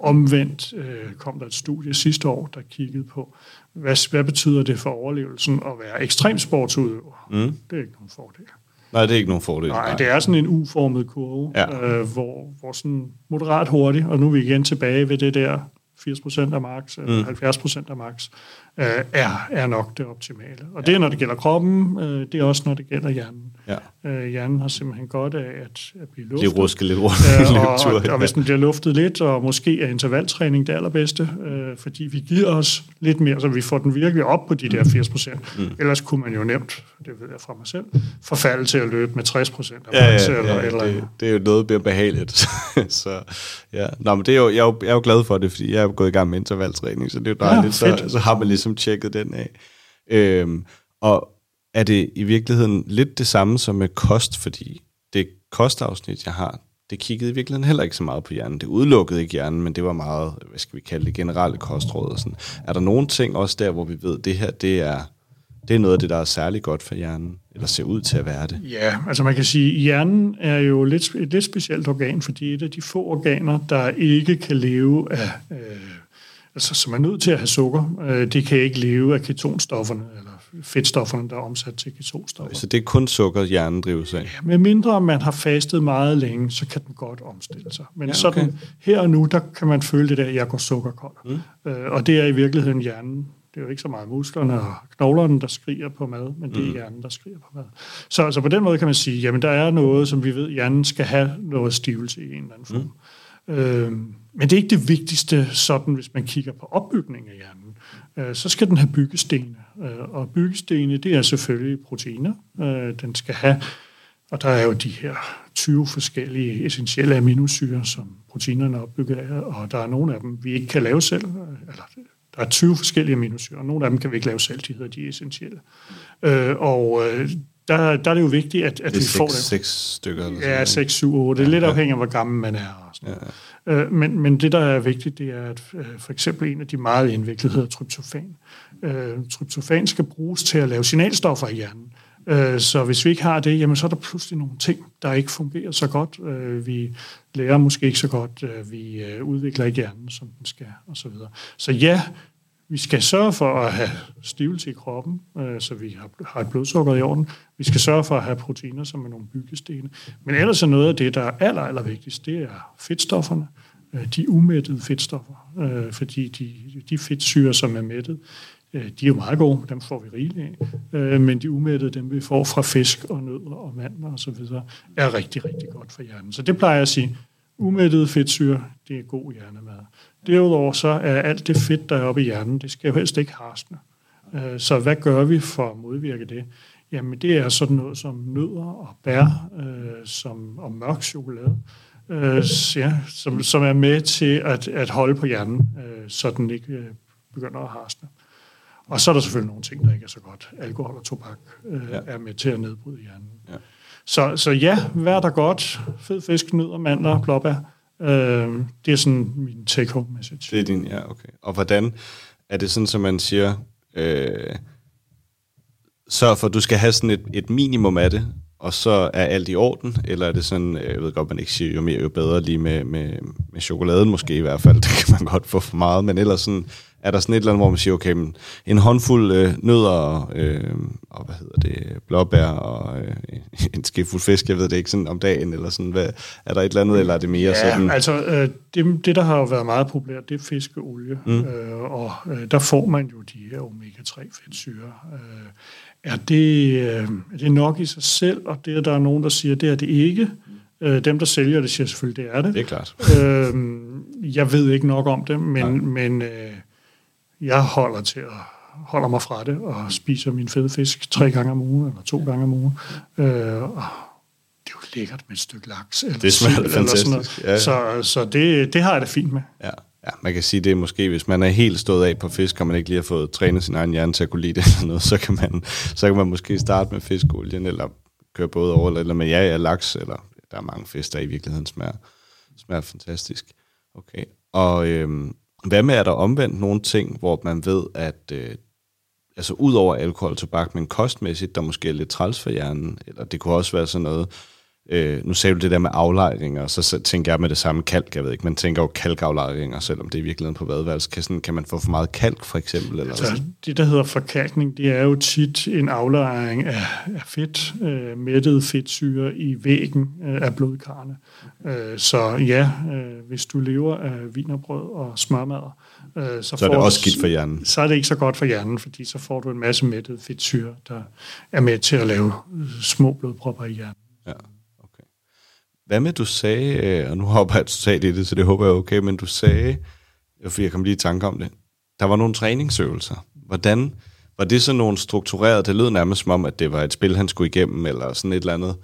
Omvendt øh, kom der et studie sidste år, der kiggede på, hvad, hvad betyder det for overlevelsen at være ekstremsportsudøver? Mm. Det er ikke nogen fordel. Nej, det er ikke nogen fordel. Nej, det er sådan en uformet kurve, ja. øh, hvor, hvor sådan moderat hurtigt, og nu er vi igen tilbage ved det der 80% af max, eller mm. 70% af max, øh, er, er nok det optimale. Og det er, når det gælder kroppen, øh, det er også, når det gælder hjernen. Ja. Øh, hjernen har simpelthen godt af at, at blive luftet. Det rusker lidt rundt øh, *laughs* og, og, og hvis den bliver luftet lidt, og måske er intervaltræning det allerbedste, øh, fordi vi giver os lidt mere, så vi får den virkelig op på de der 80%. Mm. Ellers kunne man jo nemt, det ved jeg fra mig selv, forfalde til at løbe med 60% af max. Ja, ja, ja, eller, eller det, det er jo noget mere behageligt. *laughs* så, ja. Nå, men det er jo, jeg, er jo, jeg er jo glad for det, fordi jeg er gået i gang med intervaltræning, så det er jo dejligt, ja, så, så har man ligesom Ligesom tjekket den af. Øhm, og er det i virkeligheden lidt det samme som med kost, fordi det kostafsnit, jeg har, det kiggede i virkeligheden heller ikke så meget på hjernen. Det udelukkede ikke hjernen, men det var meget, hvad skal vi kalde det, generelle kostråd. Og sådan. Er der nogle ting også der, hvor vi ved, at det her, det er, det er noget af det, der er særlig godt for hjernen, eller ser ud til at være det? Ja, altså man kan sige, at hjernen er jo lidt, et lidt specielt organ, fordi det er et af de få organer, der ikke kan leve af... Øh, altså, som er nødt til at have sukker. Øh, de kan ikke leve af ketonstofferne, eller fedtstofferne, der er omsat til ketostoffer. Så det er kun sukker, hjernen drives af? Ja, med mindre man har fastet meget længe, så kan den godt omstille sig. Men Ja, okay. sådan her og nu, der kan man føle det der, at jeg går sukkerkold. Mm. Øh, og det er i virkeligheden hjernen. Det er jo ikke så meget musklerne og knoglerne, der skriger på mad, men det er hjernen, der skriger på mad. Så, så på den måde kan man sige, jamen der er noget, som vi ved, hjernen skal have noget stivelse i en eller anden form. Mm. Øh, men det er ikke det vigtigste, sådan hvis man kigger på opbygningen af hjernen. Øh, så skal den have byggestene. Øh, og byggestene, det er selvfølgelig proteiner. Øh, den skal have, og der er jo de her 20 forskellige essentielle aminosyre, som proteinerne er opbygget af, og der er nogle af dem, vi ikke kan lave selv. Eller, der er 20 forskellige aminosyre, og nogle af dem kan vi ikke lave selv, de hedder de essentielle. Øh, og øh, der, der er det jo vigtigt, at, at Det vi er får seks, det. seks stykker? Eller Ja, sådan 6, 7, 8. Det er lidt afhængigt af, hvor gammel man er. Sådan ja. øh, men, men det, der er vigtigt, det er, at øh, for eksempel en af de meget indviklede hedder tryptofan. Øh, tryptofan skal bruges til at lave signalstoffer i hjernen. Øh, så hvis vi ikke har det, jamen, så er der pludselig nogle ting, der ikke fungerer så godt. Øh, vi lærer måske ikke så godt. Øh, vi øh, udvikler ikke hjernen, som den skal, og så videre. Så ja, vi skal sørge for at have stivelse i kroppen, øh, så vi har, har et blodsukker i orden. Vi skal sørge for at have proteiner, som er nogle byggestene. Men ellers er noget af det, der er aller, aller vigtigst, det er fedtstofferne. Øh, de umættede fedtstoffer. Øh, fordi de, de fedtsyre, som er mættet, øh, de er jo meget gode, dem får vi rigeligt af. Øh, men de umættede, dem vi får fra fisk og nødder og mandler osv., er rigtig, rigtig godt for hjernen. Så det plejer jeg at sige, umættede fedtsyre, det er god hjernemad. Derudover så er alt det fedt, der er oppe i hjernen, det skal jo helst ikke harsne. Øh, Så hvad gør vi for at modvirke det? Jamen det er sådan noget som nødder og bær, øh, som, og mørk chokolade, øh, ja, som, som er med til at, at holde på hjernen, øh, så den ikke øh, begynder at harsne. Og så er der selvfølgelig nogle ting, der ikke er så godt. Alkohol og tobak øh, Ja. er med til at nedbryde hjernen. Ja. Så, så ja, vær der godt. Fed fisk, nødder, mandler, blåbær. Øh, det er sådan min take-home message. Det er din, ja, okay. Og hvordan er det sådan, som man siger, øh, sørg for, at du skal have sådan et, et minimum af det, og så er alt i orden, eller er det sådan, øh, jeg ved godt, man ikke siger, jo mere, jo bedre, lige med, med, med chokoladen måske i hvert fald, *laughs* det kan man godt få for meget, men ellers sådan, er der sådan et eller andet, hvor man siger, okay, men en håndfuld øh, nødder og, øh, og, hvad hedder det, blåbær og øh, en skefuld fisk, jeg ved det ikke, sådan om dagen, eller sådan, hvad, er der et eller andet, eller er det mere Ja, sådan? altså øh, det, det, der har jo været meget populært, det er fiskeolie, mm. øh, og øh, der får man jo de her omega-3 fedtsyre. Øh, er, det, øh, er det nok i sig selv, og det er der er nogen, der siger, det er det ikke. Øh, dem, der sælger det, siger selvfølgelig, det er det. Det er klart. Øh, jeg ved ikke nok om det, men, men øh, jeg holder til at holder mig fra det og spiser min fede fisk tre gange om ugen, eller to gange om ugen. Øh, og det er jo lækkert med et stykke laks. Eller Det smager sild eller sådan noget. fantastisk, ja, ja. Så, så det, det har jeg det fint med. Ja. ja, man kan sige det er måske, hvis man er helt stået af på fisk, og man ikke lige har fået trænet sin egen hjerne til at kunne lide det eller noget, så kan man, så kan man måske starte med fiskolien, eller køre både over, eller med ja, ja, laks, eller der er mange fisk, der i virkeligheden smager, smager fantastisk. Okay, og øhm, hvad med, er der omvendt nogle ting, hvor man ved, at øh, altså ud over alkohol og tobak, men kostmæssigt, der måske er lidt træls for hjernen, eller det kunne også være sådan noget, øh, nu sagde du det der med aflejringer, og så, tænker jeg med det samme kalk, jeg ved ikke, man tænker jo kalkaflejringer, selvom det er i virkeligheden på vadeværelse. Kan, sådan, kan man få for meget kalk, for eksempel? Eller Så sådan? det, der hedder forkalkning, det er jo tit en aflejring af, af fedt, øh, mættet fedtsyre i væggen øh, af blodkarrene. Øh, så ja, øh, hvis du lever af vinerbrød og smørmadder, øh, så, Så er det også skidt for hjernen. Så er det ikke så godt for hjernen, fordi så får du en masse mættet fedtsyre, der er med til at lave små blodpropper i hjernen. Ja, okay. Hvad med, du sagde, og nu hopper jeg totalt i det, så det håber jeg er okay, men du sagde, fordi jeg kom lige i tanke om det, der var nogle træningsøvelser. Hvordan, var det så nogle struktureret, det lød nærmest som om, at det var et spil, han skulle igennem, eller sådan et eller andet?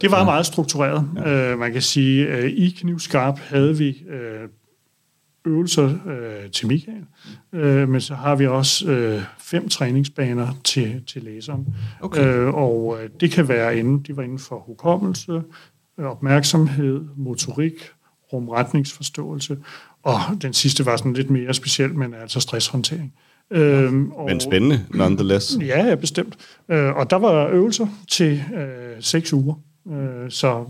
Det var meget struktureret. Ja. Øh, man kan sige, at i Knivskarp havde vi øh, øvelser øh, til Michael, øh, men så har vi også øh, fem træningsbaner til, til læseren. Okay. Øh, og øh, det kan være inden, de var inden for hukommelse, øh, opmærksomhed, motorik, rumretningsforståelse, og den sidste var sådan lidt mere speciel, men altså stresshåndtering. Øhm, og, Men spændende, nonetheless. Ja, ja, bestemt. Øh, og der var øvelser til øh, seks uger. Øh, så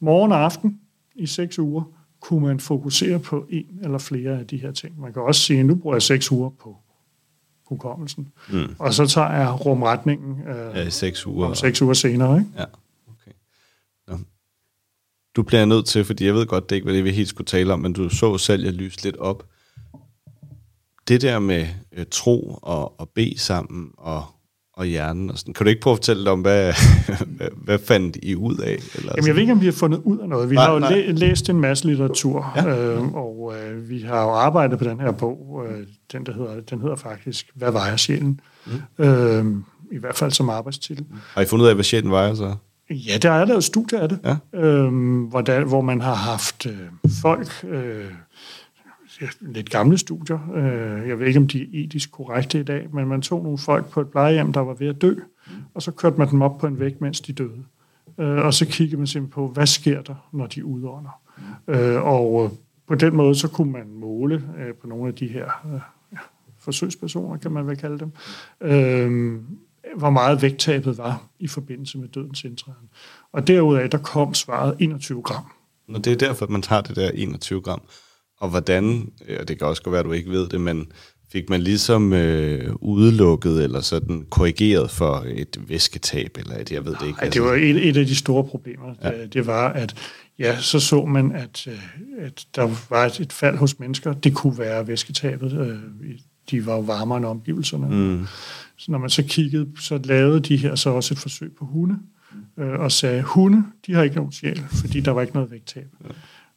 morgen og aften i seks uger kunne man fokusere på en eller flere af de her ting. Man kan også sige, at nu bruger jeg seks uger på hukommelsen. Mm. Og så tager jeg rumretningen øh, ja, i seks uger. om seks uger senere. Ikke? Ja, okay. Nå. Du bliver nødt til, fordi jeg ved godt, det ikke var det, vi helt skulle tale om, men du så selv, jeg lyste lidt op. Det der med øh, tro og, og bede sammen og og hjernen. Og sådan. Kan du ikke prøve at fortælle dig om, hvad, *laughs* hvad fandt I ud af? Eller Jamen, jeg ved ikke, om vi har fundet ud af noget. Vi nej, har jo læ- læst en masse litteratur, ja. øh, og øh, vi har jo arbejdet på den her bog. Øh, den, der hedder, den hedder faktisk, Hvad vejer sjælen? Mm. Øh, I hvert fald som arbejdstitel. Har I fundet ud af, hvad sjælen vejer så? Ja, der er lavet studier af det, ja. øh, hvor, der, hvor man har haft øh, folk... Øh, lidt gamle studier. Øh, jeg ved ikke, om de er etisk korrekte i dag, men man tog nogle folk på et plejehjem, der var ved at dø, og så kørte man dem op på en væg, mens de døde. Øh, og så kiggede man simpelthen på, hvad sker der, når de udånder. Øh, og på den måde, så kunne man måle på nogle af de her forsøgspersoner, kan man vel kalde dem, hvor meget vægttabet var i forbindelse med dødens indtræden. Og derudaf, der kom svaret 21 gram. Og det er derfor, man tager det der 21 gram. Og hvordan, og det kan også godt være, at du ikke ved det, men fik man ligesom øh, udelukket eller sådan korrigeret for et væsketab, eller et, jeg ved det ikke. Nej, det var et, et af de store problemer. Ja. Det, det var, at ja, så så man, at, øh, at der var et, et fald hos mennesker. Det kunne være væsketabet. Øh, de var jo varmere end omgivelserne. Mm. Så når man så kiggede, så lavede de her så også et forsøg på hunde, øh, og sagde, hunde, de har ikke nogen sjæl, fordi der var ikke noget vægttab. Ja.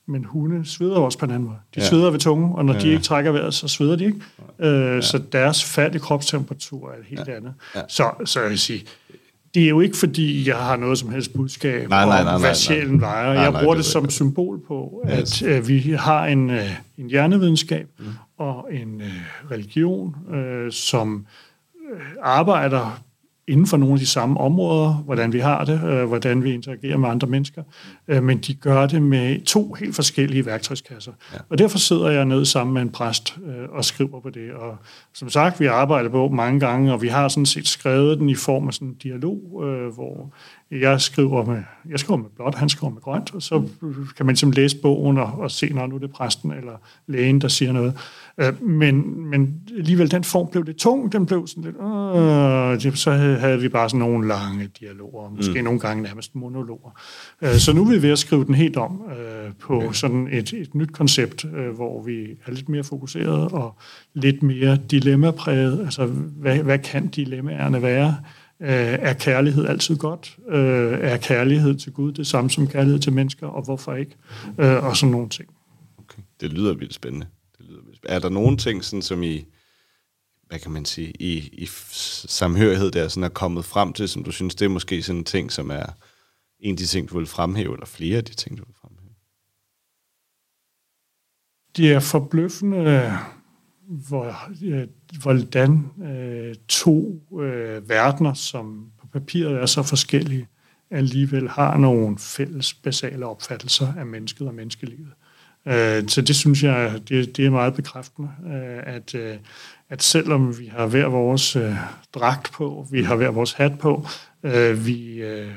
Men hunde sveder også på en anden måde. De ja. sveder ved tungen, og når ja. de ikke trækker vejret, så sveder de ikke. Ja. Øh, så deres fald i kropstemperatur er et helt ja. andet. Ja. Så, så jeg vil sige, det er jo ikke fordi, jeg har noget som helst budskab nej, nej, nej, om, hvad sjælen vejer. Jeg bruger det som symbol på, at yes. øh, vi har en, øh, en hjernevidenskab mm. og en øh, religion, øh, som øh, arbejder inden for nogle af de samme områder, hvordan vi har det, øh, hvordan vi interagerer med andre mennesker, øh, men de gør det med to helt forskellige værktøjskasser. Ja. Og derfor sidder jeg nede sammen med en præst øh, og skriver på det. Og som sagt, vi har arbejdet på mange gange, og vi har sådan set skrevet den i form af sådan en dialog, øh, hvor jeg skriver med, jeg skriver med blåt, han skriver med grønt, og så kan man ligesom læse bogen og, og se, når nu det er præsten eller lægen, der siger noget. Øh, men, men alligevel, den form blev lidt tung, den blev sådan lidt, øh, så havde vi bare sådan nogle lange dialoger, måske mm. nogle gange nærmest monologer. Øh, så nu er vi ved at skrive den helt om øh, på okay. sådan et, et nyt koncept, øh, hvor vi er lidt mere fokuseret og lidt mere dilemmapræget. Altså, hvad, hvad kan dilemmaerne være? Øh, er kærlighed altid godt? Øh, er kærlighed til Gud det samme som kærlighed til mennesker, og hvorfor ikke? Øh, og sådan nogle ting. Okay. Det lyder vildt spændende. Det lyder vildt spændende. Er der nogle ting, sådan, som I, hvad kan man sige, i, i samhørighed der sådan er kommet frem til, som du synes, det er måske sådan en ting, som er en af de ting, du vil fremhæve, eller flere af de ting, du vil fremhæve? Det er forbløffende, hvor, øh, hvordan øh, to øh, verdener, som på papiret er så forskellige, alligevel har nogle fælles basale opfattelser af mennesket og menneskelivet. Øh, så det synes jeg, det, det er meget bekræftende, øh, at, øh, at selvom vi har hver vores øh, dragt på, vi har hver vores hat på, øh, vi øh,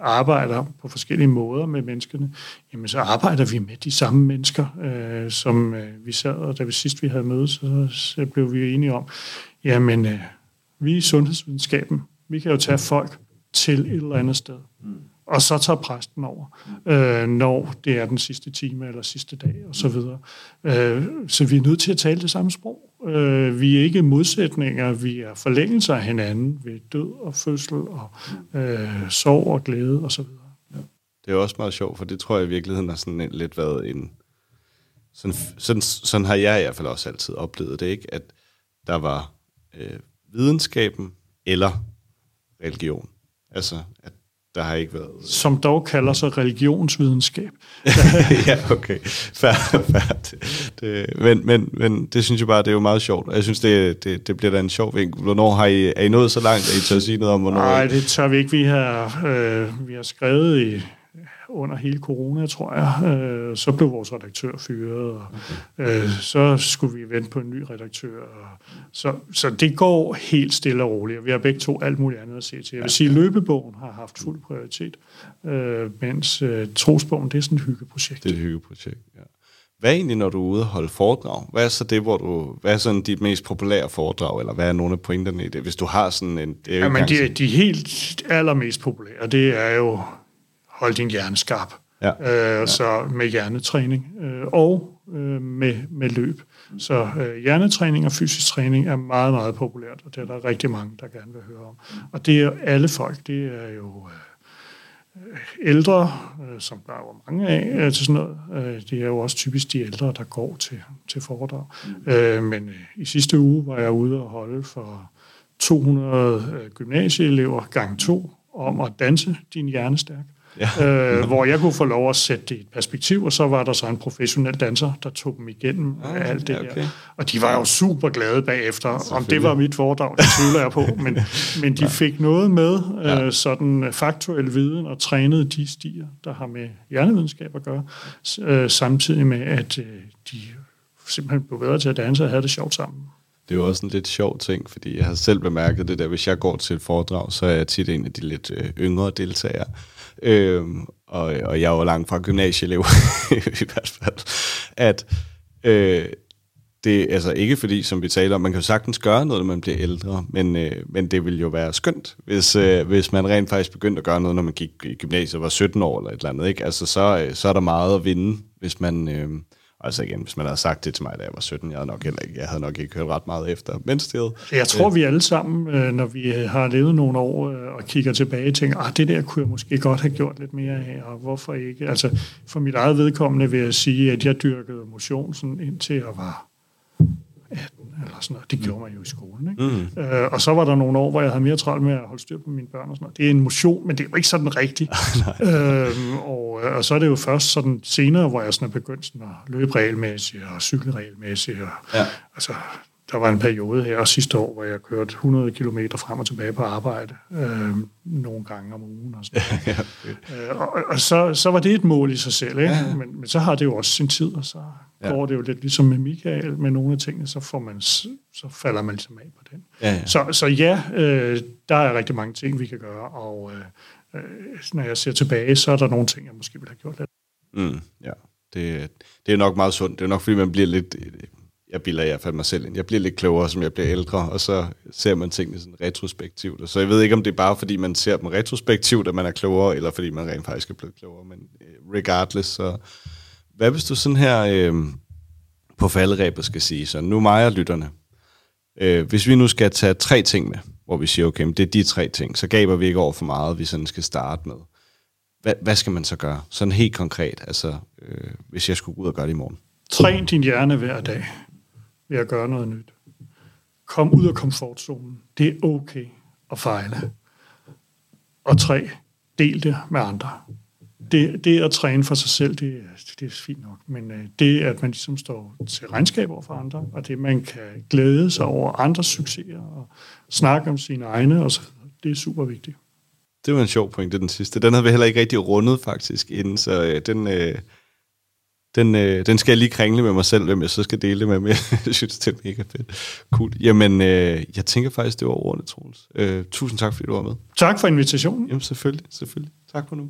arbejder på forskellige måder med menneskene, jamen så arbejder vi med de samme mennesker, øh, som øh, vi sad, og da vi sidst vi havde mødet, så, så blev vi enige om, jamen øh, vi i sundhedsvidenskaben, vi kan jo tage folk til et eller andet sted. Mm og så tager præsten over, øh, når det er den sidste time eller sidste dag og så videre. Øh, så vi er nødt til at tale det samme sprog. Øh, vi er ikke modsætninger, vi er forlængelser af hinanden ved død og fødsel og øh, sorg og glæde og så videre. Ja. Det er også meget sjovt, for det tror jeg i virkeligheden har sådan lidt været en... Sådan, sådan, sådan har jeg i hvert fald også altid oplevet det, ikke? At der var øh, videnskaben eller religion. Altså, at der har ikke været... Som dog kalder sig religionsvidenskab. *laughs* ja, okay. Færd, færd. Det, men, men, men det synes jeg bare, det er jo meget sjovt. Jeg synes, det, det, det bliver da en sjov vinkel. Hvornår har I, er I nået så langt, at I tør sige noget om, hvornår... Nej, det tør vi ikke. Vi har, øh, vi har skrevet i under hele corona, tror jeg. Øh, så blev vores redaktør fyret, og okay. øh, så skulle vi vente på en ny redaktør. Og så, så det går helt stille og roligt. Vi har begge to alt muligt andet at se til. Jeg vil sige, at løbebogen har haft fuld prioritet, øh, mens øh, trosbogen, det er sådan et hyggeprojekt. Det er et hyggeprojekt, ja. Hvad er egentlig, når du er ude og holde foredrag? Hvad er så det, hvor du... Hvad er sådan dit mest populære foredrag, eller hvad er nogle af pointerne i det? Hvis du har sådan en... Det er jo Jamen, de, engang de helt allermest populære, det er jo hold din hjerne skarp. Ja. Øh, så med hjernetræning øh, og øh, med, med løb. Så øh, hjernetræning og fysisk træning er meget, meget populært, og det er der rigtig mange, der gerne vil høre om. Og det er alle folk. Det er jo øh, ældre, øh, som der er jo mange af øh, til sådan noget. Øh, det er jo også typisk de ældre, der går til, til foredrag. Øh, men øh, i sidste uge var jeg ude og holde for 200 øh, gymnasieelever gang to om at danse din hjerne stærk. Ja. øh, hvor jeg kunne få lov at sætte det i et perspektiv, og så var der så en professionel danser, der tog dem igennem Ah, alt det ja, okay. der. Og de var jo super glade bagefter. Om det var mit foredrag, det tvivler jeg på, *laughs* men, men de fik noget med, øh, sådan faktuel viden, og trænede de stier, der har med hjernevidenskab at gøre, øh, samtidig med, at øh, de simpelthen blev bedre til at danse og havde det sjovt sammen. Det er jo også en lidt sjov ting, fordi jeg har selv bemærket det der, hvis jeg går til et foredrag, så er jeg tit en af de lidt øh, yngre deltagere. Øhm, og, og jeg var langt fra gymnasieelev *laughs* i hvert fald. At øh, det altså ikke fordi, som vi taler om, man kan jo sagtens gøre noget, når man bliver ældre, men, øh, men det vil jo være skønt, hvis, øh, hvis man rent faktisk begyndte at gøre noget, når man gik i gymnasiet og var 17 år eller et eller andet. Ikke? Altså, så, øh, så er der meget at vinde, hvis man... Øh, Altså igen, hvis man havde sagt det til mig, da jeg var 17, jeg havde nok, heller ikke, jeg havde nok ikke hørt ret meget efter. Men still. Jeg tror, vi alle sammen, øh, når vi øh, har levet nogle år øh, og kigger tilbage, tænker, at det der kunne jeg måske godt have gjort lidt mere af, og hvorfor ikke? Altså, for mit eget vedkommende vil jeg sige, at jeg dyrkede motion sådan indtil jeg var 18 eller sådan noget. Det gjorde man jo i skolen. Ikke? Mm. Øh, og så var der nogle år, hvor jeg havde mere travlt med at holde styr på mine børn og sådan noget. Det er en motion, men det er jo ikke sådan rigtigt. *laughs* øhm, og, øh, og så er det jo først sådan senere, hvor jeg sådan er begyndt sådan at løbe regelmæssigt og cykle regelmæssigt. Og, Ja. Altså, der var en periode her sidste år, hvor jeg kørte 100 km frem og tilbage på arbejde, øh, nogle gange om ugen. Og, sådan. *laughs* ja, øh, og, og så, så var det et mål i sig selv, ikke? Ja. Men, men så har det jo også sin tid, og så Ja. går det jo lidt ligesom med Michael, med nogle af tingene, så, får man, så falder man ligesom af på den. ja, ja. Så, så ja, øh, der er rigtig mange ting, vi kan gøre, og øh, øh, når jeg ser tilbage, så er der nogle ting, jeg måske ville have gjort lidt. Mm, ja. Det, det er nok meget sundt. Det er nok, fordi man bliver lidt... Jeg bilder i hvert fald mig selv ind. Jeg bliver lidt klogere, som jeg bliver ældre, og så ser man tingene sådan retrospektivt. Og så jeg ved ikke, om det er bare, fordi man ser dem retrospektivt, at man er klogere, eller fordi man rent faktisk er blevet klogere. Men øh, regardless, så... Hvad hvis du sådan her øh, på falderæbet skal sige, så nu mig og lytterne. Øh, hvis vi nu skal tage tre ting med, hvor vi siger, okay, men det er de tre ting, så gaber vi ikke over for meget, vi sådan skal starte med. Hvad, hvad skal man så gøre? Sådan helt konkret, altså øh, hvis jeg skulle gå ud og gøre det i morgen. Træn din hjerne hver dag ved at gøre noget nyt. Kom ud af komfortzonen. Det er okay at fejle. Og tre, del det med andre. Det, det at træne for sig selv, det, er- det er fint nok, men øh, det, at man ligesom står til regnskab over for andre, og det, man kan glæde sig over andres succeser, og snakke om sine egne, og så, det er super vigtigt. Det var en sjov point, det er den sidste. Den havde vi heller ikke rigtig rundet faktisk inden, så øh, den, øh, den, øh, den skal jeg lige kringle med mig selv, hvem jeg så skal dele det med. Men *laughs* jeg synes, det er mega fedt. Cool. Jamen, øh, jeg tænker faktisk, det var ordene, Troels. Øh, tusind tak, fordi du var med. Tak for invitationen. Jamen, selvfølgelig, selvfølgelig. Tak for nu.